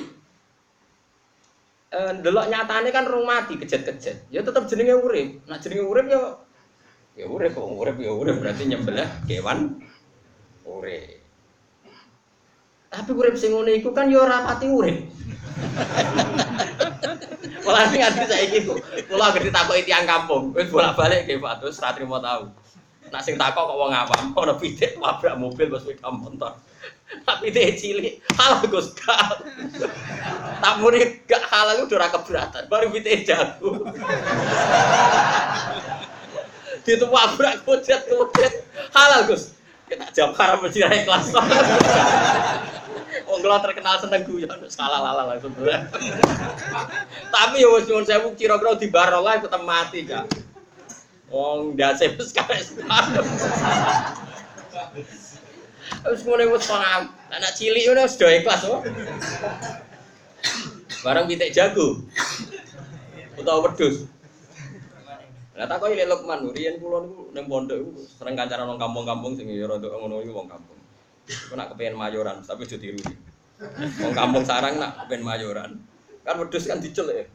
eh, delok nyatane kan rung mati kejet-kejet. Ya tetap jenenge urip. Nah jenenge urip ya ya urip kok urip ya urip berarti nyembelih kewan urip. Tapi urip sing ngene iku kan ya ora pati urip. Malah sing ati saiki kok. Kula anggere ditakoki tiyang kampung, wis bolak-balik nggih Pak, terus ra trimo tau. Nak sing takok kok wong awam, ono pitik wabrak mobil pas sepeda motor. Tapi dia cilik, halal Gus. Tak muni gak halal udah ora keberatan, baru pitik jago. Itu wabrak kucet kucet, halal Gus. Kita jawab haram naik kelas. Wong kula terkenal seneng guyon, salah lala langsung. Tapi ya wis nyuwun sewu kira-kira di barolah tetep mati gak. Wong ndase wis karek Wis ngene wis paham. Anak cilik wis do ikhlas kok. Barang pitik jago. Utawa wedhus. Lah tak kok ilek Lukman, riyen kula niku ning pondok iku sering kancaran wong kampung-kampung sing ya rada ngono iku wong kampung. Iku nak kepengen mayoran, tapi aja tiru. Wong kampung sarang nak kepengen mayoran. Kan wedhus kan dicel ya.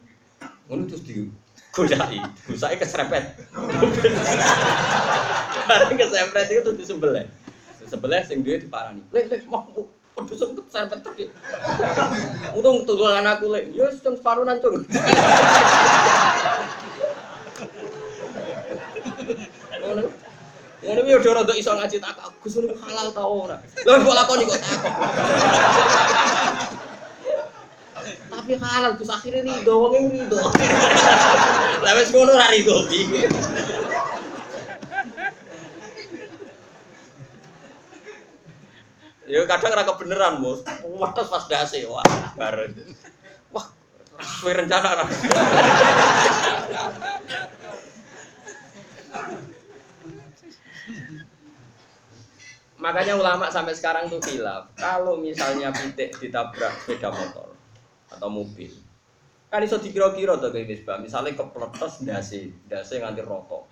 Ngono terus di gosaki, gosaki keserempet. Bareng keserempet itu terus disembelih. Disembelih sing duwe diparani. Lek lek mau Waduh sempet serempet terus. Untung tunggulan aku lek. Ya setengah separuh nancung. Ngono. Ngono yo ora rada iso ngaji tak Gus niku halal ta ora. Lah kok lakoni kok. Tapi halal Gus akhirnya rido wong rido. Lah wis ngono rido piye. Ya kadang ora kebeneran, Bos. Wates pas dase, wah, bareng. Wah, sesuai rencana ora. Makanya ulama sampai sekarang tuh bilang, kalau misalnya pitik ditabrak sepeda motor atau mobil, kan iso dikira-kira tuh kayak misbah. Misalnya kepletes dasi, dasi nganti roto.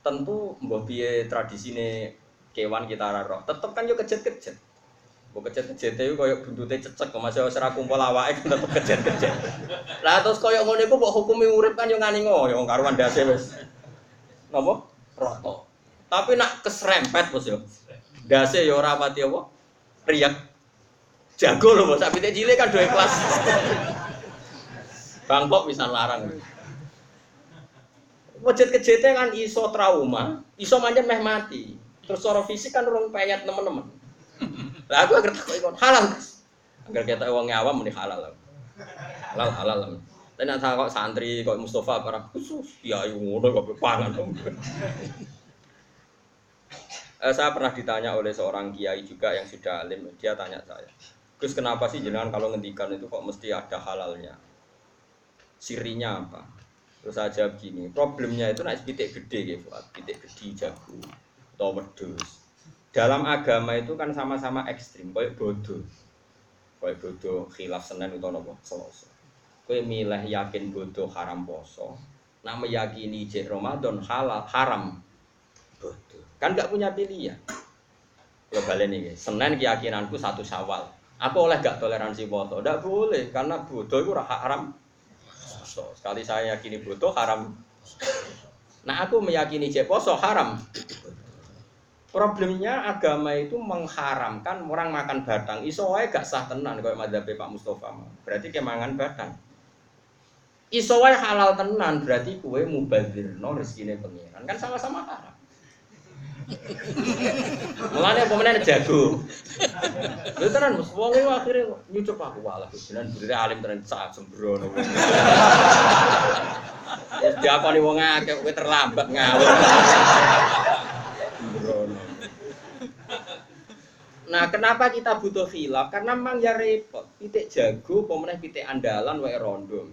Tentu mbah piye tradisine kewan kita roh, tetep kan yo kejet-kejet. Mbok kejet-kejet itu koyo buntute cecek kok masih ora kumpul awake kan tetep kejet-kejet. Lah terus koyo ngono iku mbok hukumi urip kan yo ngani ngoyo karuan dasi wis. Napa? Roto. Tapi nak keserempet bos yo. Dase ya ora pati apa? Riak. Jago lho, Bos. Sapi cilik kan dua kelas. Bangkok bisa larang. Wajet kejete kan iso trauma, iso manjen meh mati. Terus secara fisik kan urung payat teman-teman. Lah aku agar takut ikon halal. Agar kita wong awam muni halal. Halal halal. Tapi nak kok santri kok Mustafa para khusus ya ngono kok pangan. Eh, saya pernah ditanya oleh seorang kiai juga yang sudah alim, dia tanya saya, Gus kenapa sih jenengan kalau ngendikan itu kok mesti ada halalnya? Sirinya apa? Terus saya jawab gini, problemnya itu naik pitik gede gitu, pitik gede jago atau wedus. Dalam agama itu kan sama-sama ekstrim, kayak bodoh, kayak bodoh khilaf senen atau nopo selasa. Kue milih yakin bodoh haram poso, nak meyakini jek Ramadan halal haram bodoh. Kan nggak punya pilihan. Kalau balen ini, Senin keyakinanku satu Syawal. Aku oleh gak toleransi foto? Tidak boleh, karena bodoh itu haram. Poso. Sekali saya yakini bodoh haram. Nah aku meyakini jek poso haram. Problemnya agama itu mengharamkan orang makan batang. Iso wae gak sah tenan kayak madzhab Pak Mustafa. Berarti kemangan batang. Iso wae halal tenan berarti kue mubadzirno rezekine pengiran. Kan sama-sama haram. Mulane apa meneh jago. Lha tenan Mas, wong iki akhire nyucup aku walah beneran bener alim tenan sak sembrono. Wis diakoni wong akeh kowe terlambat ngawur. Sembrono. Nah, kenapa kita butuh khilaf? Karena memang ya repot. Pitik jago, pemenang pitik andalan, wae rondo.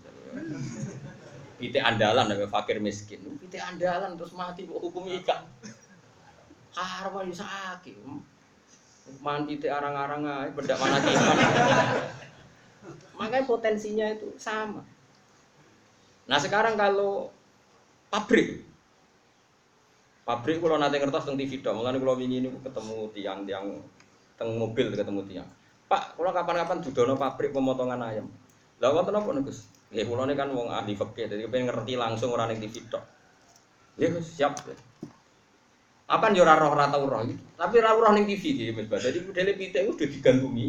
Pitik andalan, wae fakir miskin. Pitik andalan terus mati, kok hukum ikan. Karwa yo sakit. Mandi teh arang-arang ae bedak mana kiman. Makanya potensinya itu sama. Nah sekarang kalau pabrik, pabrik kalau nanti ngertos tentang TV dong, kalau ini ketemu tiang-tiang teng mobil ketemu tiang. Pak, kalau kapan-kapan dudono pabrik pemotongan ayam. Lah wonten apa nih Gus? Ya kula kan wong ahli fikih, jadi pengen ngerti langsung orang yang TV dong. Ya Gus, siap. apa yo ora roh ora tau roh. Tapi ora roh ning TV iki Mas. Dadi modele pitik udah digandungi.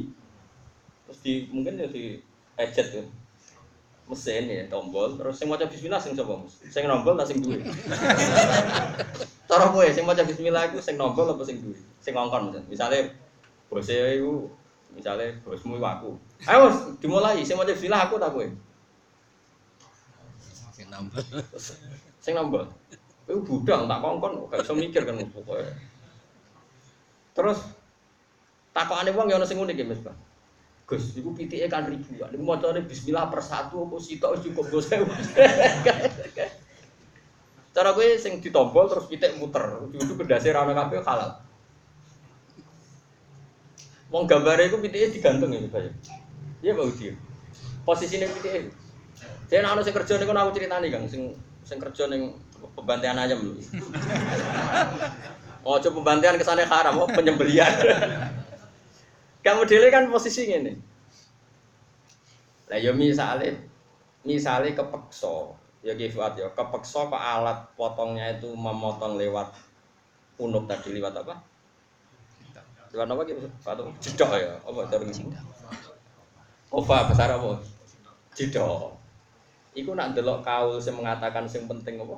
Terus di mungkin ya di ejet ya. Mesin ya tombol terus sing maca bismillah sing sapa Mas? Sing nombol ta sing duwe? Cara kowe sing maca bismillah iku sing nombol apa sing duwe? Sing ngongkon Mas. Misale bose iku misale bosmu iku aku. Ayo dimulai sing maca bismillah aku ta kowe? Sing nambah. Sing nombol. Kowe budang tak kongkon gak iso mikir kan pokoke. Terus takokane wong ya ono sing unik ya Mas, Bang. Gus, iku pitike kan ribuan. Iku macane bismillah per satu apa sitok wis cukup bos. Cara kowe sing ditombol terus pitik muter, ujug-ujug kendase ra ono kabeh halal. Wong gambare iku pitike digantung ya, Pak. Iya, Pak Udi. Posisine pitike. Saya nak sing kerja niku aku critani, Kang, sing sing kerja ning pembantian ayam lho. Oh, coba pembantian ke sana haram, oh penyembelian. Kamu dele kan posisi ngene. Lah yo misale misale kepeksa, ya Fuad ya, kepeksa kok alat potongnya itu memotong lewat unuk tadi lewat apa? Hewan apa gitu? Patung jedok ya. Apa terus? Kova besar apa? Jedok. Iku nak delok kaul sing mengatakan sing penting apa?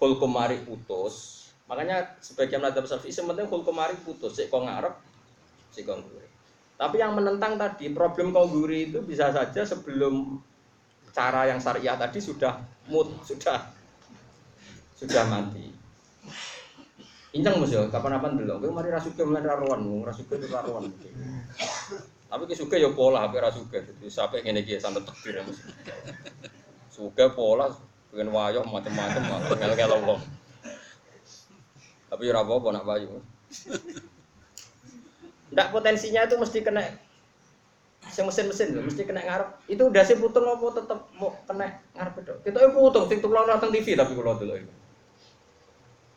Kul kemari putus. Makanya sebagian madhab syafi'i sing penting kul kemari putus. Sik kok ngarep, sik kok. Tapi yang menentang tadi problem kongguri itu bisa saja sebelum cara yang syariah tadi sudah mut sudah sudah mati. Incang mas ya, kapan-kapan dulu. Gue mari rasuke mulai raruan, rasuke itu raruan. Tapi ki suge ya pola, tapi rasuke. Jadi sampai ngene iki sampai tekbir ya mesti. Suge pola, pengen wayok macam-macam, ngel-ngel wong. Tapi ora apa-apa nak payu. Ndak potensinya itu mesti kena sing mesin-mesin mesti kena ngarep. Itu udah sih putung apa tetep mau kena ngarep itu. Kita itu putung, sing tulang TV tapi kalau dulu itu.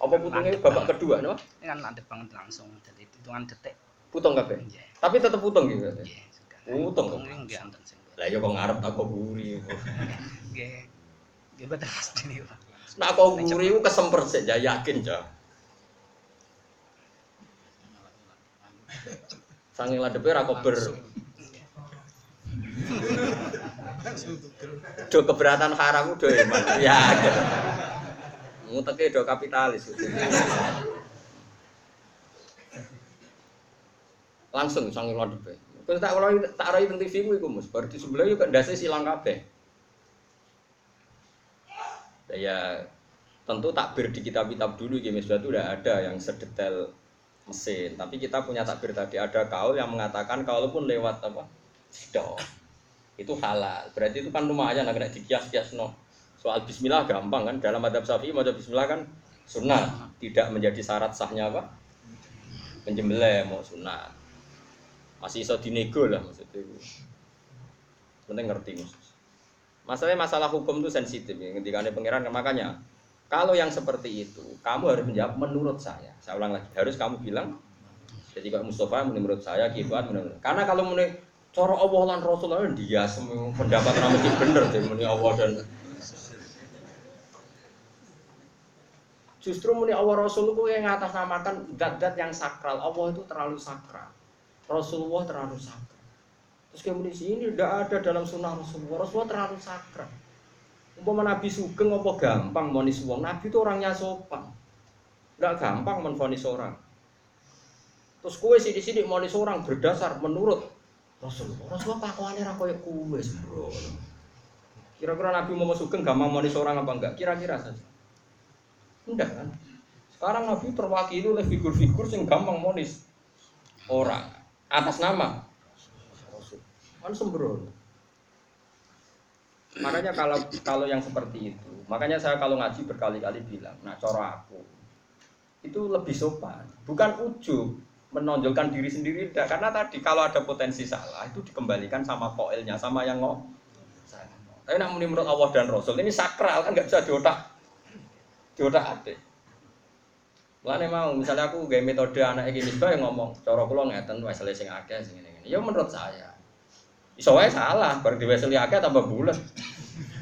Apa putungnya babak kedua, no? Ini kan landep banget langsung, jadi hitungan detik. Putung kabeh. Iya. Tapi tetep putung gitu. Iya, suka. Putung. Putung ini enggak anten sing. Lah ya kok ngarep tak kok guri. Nggih. Nggih betul pasti nih, Pak. Nak kok guri ku kesemper sik ya yakin ja. Sange ladepe ra kober. Do keberatan haram do eman. Ya. Nguteke do kapitalis. Langsung sange ladepe. Terus tak kalau tak rai teng TV ku iku Mus, berarti sebelah yo ndase silang kabeh. Ya tentu takbir di kitab-kitab dulu Ki Misbah itu udah ada yang sedetail mesin. Tapi kita punya takbir tadi ada kaul yang mengatakan kalaupun lewat apa? Sido. Itu halal. Berarti itu kan lumayan kena dikias-kias no. Soal bismillah gampang kan dalam adab Syafi'i mau bismillah kan sunnah, tidak menjadi syarat sahnya apa? Penjembelih mau sunnah. Masih iso dinego lah maksudnya. Penting ngerti Mus. Masalahnya masalah hukum itu sensitif ya. Ketika ada pangeran makanya kalau yang seperti itu kamu harus menjawab menurut saya. Saya ulang lagi harus kamu bilang. Jadi kalau Mustafa menurut saya, Kibat menurut. Karena kalau menurut cara Allah dan Rasulullah dia semua pendapat ramai deh muni Allah dan Justru muni Allah Rasul itu yang ngatasnamakan dat-dat yang sakral. Allah itu terlalu sakral. Rasulullah terlalu sakral. Terus kemudian sini tidak ada dalam sunnah Rasulullah. Rasulullah terlalu sakral. Umpama Nabi Sugeng apa gampang monis wong. Nabi itu orangnya sopan. Enggak gampang menfonis orang. Terus kue sih di sini monis orang berdasar menurut Rasulullah. Rasulullah kelakuannya ra koyo kue sembrono. Kira-kira Nabi Muhammad Sugeng gampang monis orang apa enggak? Kira-kira saja. Enggak kan? Sekarang Nabi terwakili oleh figur-figur yang gampang monis orang atas nama. Kan sembrono. Makanya kalau kalau yang seperti itu, makanya saya kalau ngaji berkali-kali bilang, nah cara aku itu lebih sopan, bukan ujub menonjolkan diri sendiri tidak karena tadi kalau ada potensi salah itu dikembalikan sama koilnya sama yang ngomong. Tapi nak menurut Allah dan Rasul ini sakral kan nggak bisa diotak diotak adik. Mulane mau misalnya aku gaya metode anak iki misbah yang ngomong, cara kula ngeten wis sing akeh sing ngene ngene. Ya menurut saya. Iso wae salah, bar diweseli akeh tambah bulet.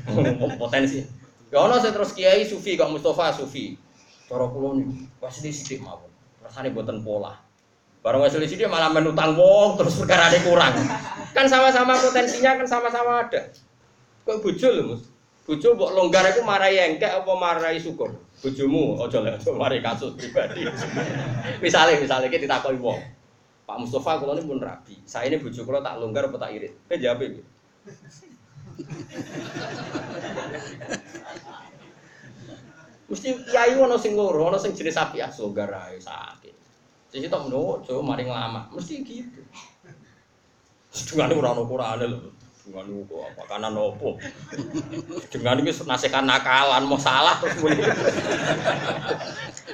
Potensi. Ya ono sing terus kiai sufi kok Mustafa sufi. Cara kula niku weseli sithik mawon. Rasane boten pola. Barang weseli sithik malah menutang wong terus perkara kurang. Kan sama-sama potensinya kan sama-sama ada. Kok bojo lho, Mus? Bojo mbok longgar iku marai engkek apa marai syukur? Bojomu aja lek aja mari kasus pribadi. misalnya misalnya kita ditakoki wong. Pak Mustafa kula ini pun rabi. Saya ini bojo kula tak longgar apa tak irit? Eh jawab iki. Mesti kiai ono sing loro, ono sing jenis sapi as longgar ae sakit. Sisi tok menurut, coba mari ngelama. Mesti gitu. Sedungane ora ono Qur'ane lho. Dengan itu apa kanan opo. Dengan ini nasihat nakalan mau salah terus muni.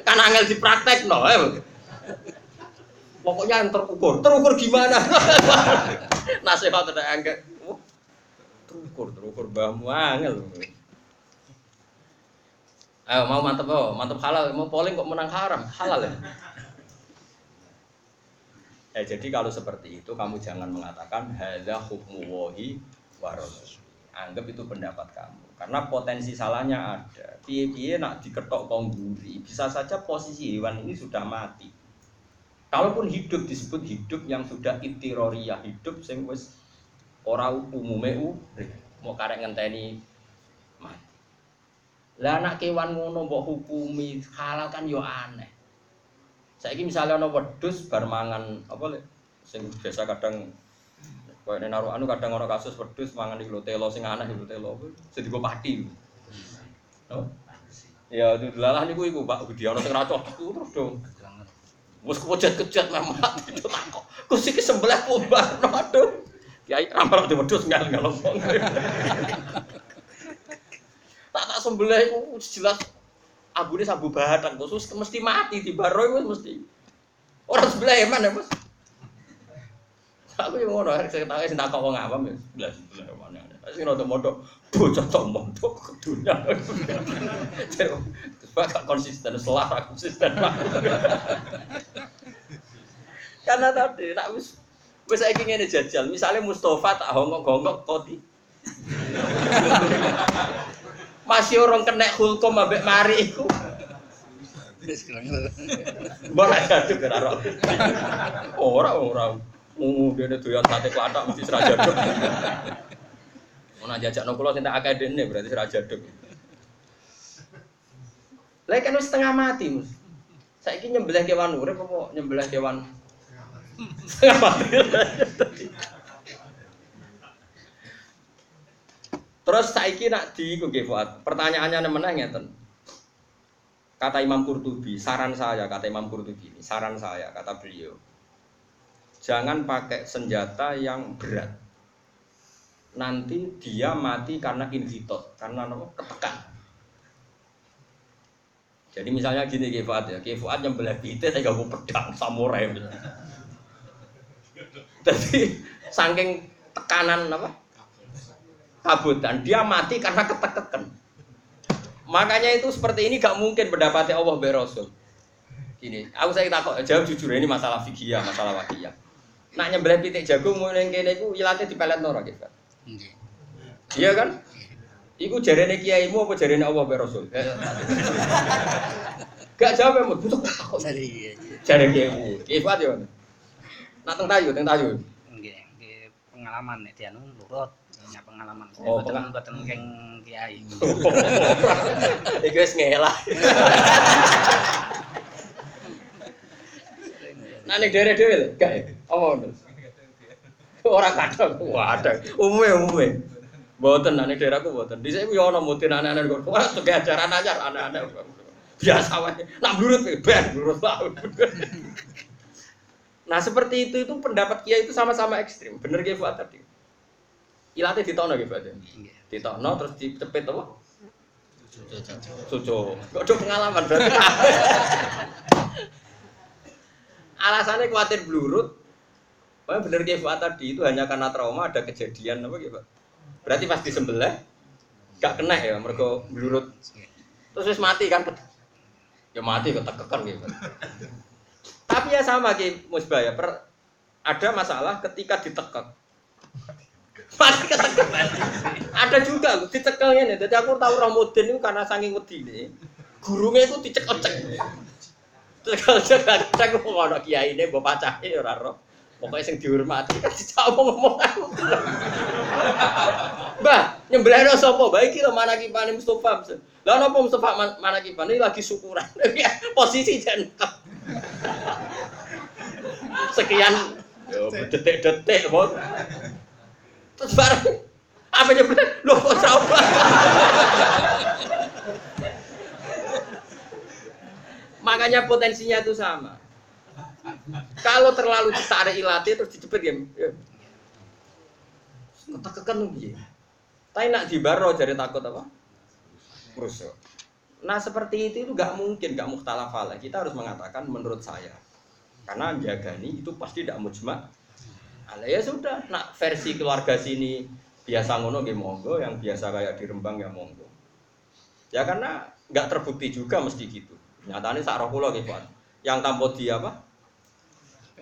kan angel dipraktek no. Eh. Pokoknya yang terukur. Terukur gimana? nasihat ada angel. Oh, terukur, terukur mbahmu angel. Ayo mau mantep oh, mantep halal, mau polling kok menang haram, halal ya. Ya, jadi kalau seperti itu kamu jangan mengatakan hadza hukmu wahi. Anggap itu pendapat kamu. Karena potensi salahnya ada. Piye-piye nak diketok kongguri, bisa saja posisi hewan ini sudah mati. Kalaupun hidup disebut hidup yang sudah itiroriyah, hidup sing wis ora umume urip. Mau karek ngenteni mati. Lah anak kewan ngono mbok hukumi halal kan yo aneh. Saiki misalnya ana wedhus bar mangan apa lek sing biasa kadang koyo nek naruh anu kadang ana kasus wedhus mangan iku telo sing aneh iku telo. Sing digo pati. Oh. Ya itu lalah niku iku Pak Budi ana sing ra terus dong. Wes kejat-kejat memang itu takok. Kus iki sembelah kumbar aduh. Kiai ramal di wedhus ngal ngalong. Tak tak sembelah iku jelas abune sabu badan khusus mesti mati di baro iku mesti. Orang sebelah eman ya, Mas. Aku yang ngono, saya tahu sing takok wong awam ya. Sebelah sebelah mana. Sing rada mondok bocah tok mondok ke dunia. Terus konsisten, selara konsisten. Karena tadi nak wis wis saiki ngene jajal, misalnya Mustafa tak hongkok-hongkok kodi. Masih orang kena hukum ambek mari iku. Kira Mbok lek jaduk ora ora. Ora. Mu dene doyan sate klathak mesti seraja. Ono jajakno kula sing tak akeh dene berarti seraja jaduk. Lek kan setengah mati, Mus. Saiki nyembelih kewan urip apa nyembelih kewan setengah mati. Terus saiki nak di iku nggih Fuad. Pertanyaannya meneh ngeten. Kata Imam Qurtubi, saran saya, kata Imam Qurtubi ini, saran saya, kata beliau, jangan pakai senjata yang berat. Nanti dia mati karena inhitot, karena apa? ketekan. Jadi misalnya gini Ki Fuad ya, Ki Fuad yang belah pitet saya gak pedang samurai. Jadi saking tekanan apa? Kabutan, dia mati karena ketekan. Makanya itu seperti ini gak mungkin pendapatnya Allah be Rasul. Gini, aku saya takut jawab jujur ini masalah fikih masalah wakiyah. Nak nyembelih pitik jagung mulai kene iku ilate dipelet nora gitu. kan? Iya kan? Iku jarene kiaimu apa jarene Allah be Rasul? Eh, Gak jawab ya, butuh takut. Jare kiaimu. Ifat yo. Nak teng tayu, teng tayu. Nggih pengalaman nek dianu lurut. Ya pengalaman. Oh, Boten pengal- boten keng kiai. Iku wis ngelah. Nah ning dere-dere lho, gak ya? Apa ngono? Ora kadang. Wah, ada. Umume. Mboten nek ning daerahku mboten. Dhisik ku yo ana mutin anak-anak kok. Ora tuh kayak ajaran anyar anak-anak. Biasa wae. Nak blurut ben blurut wae. Nah seperti itu itu pendapat Kiai itu sama-sama ekstrim. Bener Kiai Fuad tadi. Ilate ditono Fuad. ya? Nggih. Ditono terus dicepit apa? Suco. Kok ada pengalaman berarti. Alasannya khawatir blurut. Pokoknya bener kayak Fuad tadi itu hanya karena trauma ada kejadian apa gitu. Berarti pas disembelih gak kena ya mereka blurut. Terus wis mati kan. Ya mati ketekekan gitu. Tapi ya sama Ki Musbah ya. Per, ada masalah ketika ditekek. Mati ketekek. ada juga loh dicekelnya nih. Jadi aku tahu Ramudin itu karena saking wedi nih. Gurunya itu dicek-cek. Cek-cek cek mau ada kiai ini bapak cahaya ya raro. Pokoknya sing dihormati kan dijawab ngomong aku. Mbah, nyembelih no sapa? Baik iki lho manakipane Mustofa. Lah napa Mustofa man- manakipane Ini lagi syukuran. Posisi jentep. Sekian detik-detik bos. Terus bareng apa nyembelih? Loh kok coba? Makanya potensinya itu sama. Kalau terlalu ditarik ilate terus dicepet ya. ya. Ketekekan piye? Tapi nak dibaro jadi takut apa? Rusuh. Nah seperti itu itu nggak mungkin, nggak mukhtalaf alaih. Kita harus mengatakan menurut saya. Karena jagani itu pasti tidak mujma. Alaih ya sudah, nak versi keluarga sini biasa ngono nggih monggo, yang biasa kayak di Rembang ya monggo. Ya karena nggak terbukti juga mesti gitu. Nyatanya sak roh kula nggih. Yang tanpa di apa?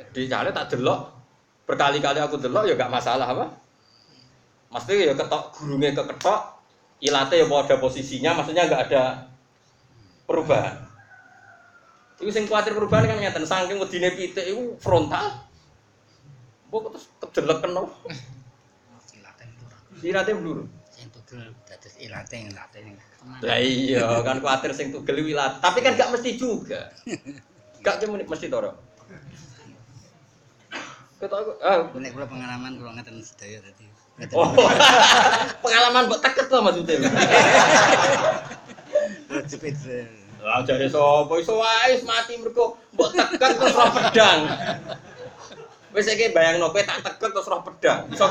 Di cale tak delok. Berkali-kali aku delok ya gak masalah apa? Mesti ya ketok gurunge keketok, ilate ya pada posisinya, maksudnya nggak ada perubahan. Iku sing kuatir perubahan kan ngeten, saking wedine pitik iku frontal. Mbok terus kedelek kena. Ilaten turun. Sirate blur. Sing tugel dados ilate ilate. Lah iya, kan kuatir sing tugel wilat. Tapi kan gak mesti juga. Gak cuma mesti toro. Ketok aku, ah, Nek kula pengalaman kula ngeten sedaya. Ngeten. oh, pengalaman mbok teket to maksudnya. Jepit. Lah jare sapa iso wae mati mergo mbok teket terus pedang. Wis iki bayangno kowe tak teket terus roh pedang. Iso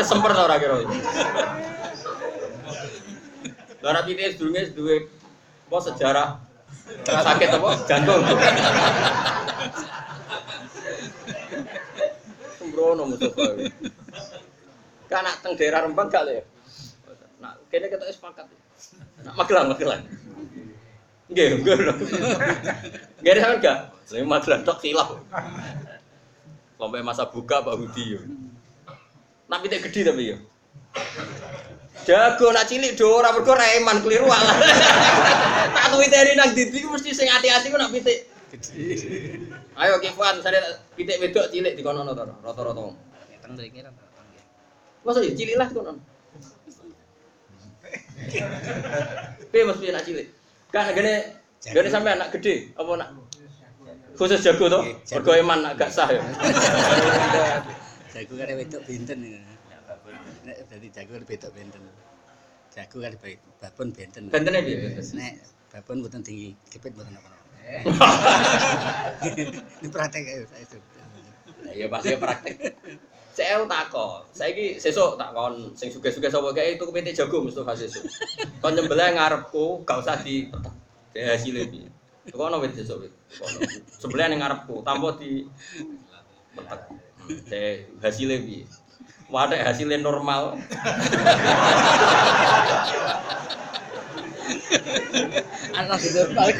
kesemper ta ora kira. Lah ora pitih sedurunge duwe apa sejarah sakit apa jantung. Sembrono Mustafa. Kan nak teng daerah Rembang gak le. Nak kene kita sepakat. Nak Magelang Magelang. Nggih, nggih. Nggih sampean gak? Sing Magelang tok silap. Sampai masa buka Pak Budi yo. Nak pitik gede tapi yo. Jago nak cilik do ora mergo reman keliru alah. Tak tuwiteri nang didi mesti sing ati-ati ku nak pitik. Ayo Kifan, saya pitik wedok cilik dikono to rata-rata. Teng mriki ra teng. Masa ya cilik lah dikono. Piye Mas piye nak cilik? Kan gene gene sampe anak gede apa nak khusus jago to? Mergo eman nak gak sah ya. Jago kare wedok benten. Nek dadi jago kare wedok benten. Jago kare baik babon benten. Bentene piye? Nek babon mboten tinggi, kepit mboten apa-apa. Ini praktek ayo saya. Ya pasti praktek. Saya takon, saiki sesuk tak kon sing suge-suge sapa kae itu kepitik jago Mustofa sesuk. Kon nyembelih ngarepku, gak usah di ya hasilnya piye. Kono wit sesuk wit. Kono. Sembelih ning ngarepku, tanpa di petek. Saya hasilnya piye. Wadah hasilnya normal. Anak itu balik.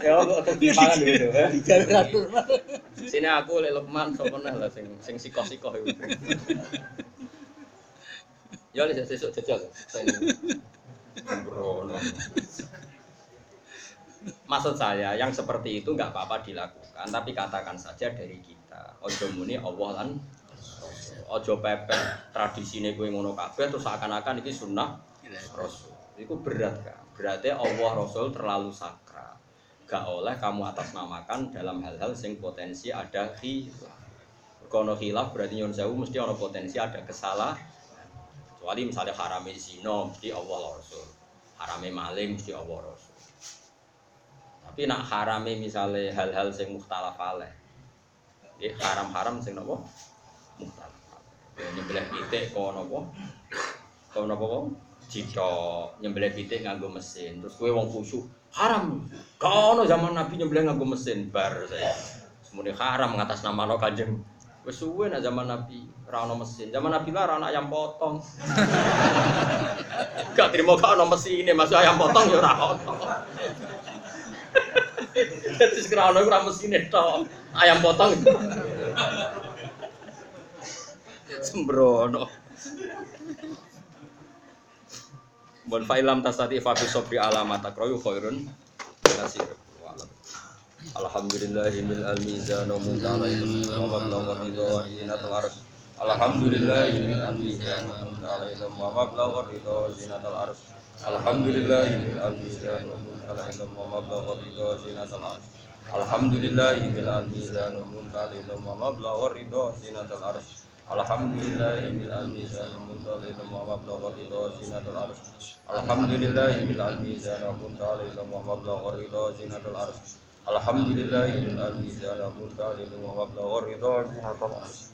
Ya kok ketimpangan gitu ya. Diatur. Sini aku lek Lukman sapa neh lah sing sing sikoh-sikoh iku. Ya wis sesuk jajal. Maksud saya yang seperti itu nggak apa-apa dilakukan, tapi katakan saja dari kita. Ojo muni Allah lan. Ojo pepet tradisine kowe ngono kabeh terus seakan-akan iki sunnah Rasul. Itu berat kan. Berarti Allah Rasul terlalu sakral. Gak oleh kamu atasnamakan dalam hal-hal sing potensi ada khilaf. Kono khilaf berarti nyun sewu mesti ada potensi ada kesalahan. Kecuali misalnya harame zina mesti Allah Rasul. Harame maling mesti Allah Rasul. Tapi nak harame misalnya hal-hal sing mukhtalaf alaih. Ya haram-haram sing napa? Mukhtalaf. Ya nyembelih pitik kok napa? Kok napa kok? Jika nyembelih pitik nganggo mesin, terus kowe wong khusyuk, haram. Gak ono zaman Nabi nyembelih nganggo mesin bar saya. Semuanya haram ngatas nama no kanjeng. Wes suwe nak zaman Nabi ra ono mesin. Zaman Nabi lah ra ono ayam potong. Gak terima gak ono mesin ini masuk ayam potong ya ora ono. Terus kira ono ora mesin tok. Ayam potong. Sembrono. Bon fa'ilam tasati fa fi sabri alamat akroyu khairun. Alhamdulillahil almizan wa muntala ilmi wa ridha wa wa wa ridha wa zinatul arsh. Alhamdulillahil almizan wa muntala ilmi wa mablagha ridha wa zinatul arsh. Alhamdulillahil almizan wa muntala ilmi wa mablagha ridha wa zinatul arsh. Alhamdulillahil almizan wa muntala ilmi wa ridha wa arsh. Alhamdulillahil almizan wa wa ridha wa arsh. Wa wa mablagha ridha wa zinatul arsh. Wah, wajah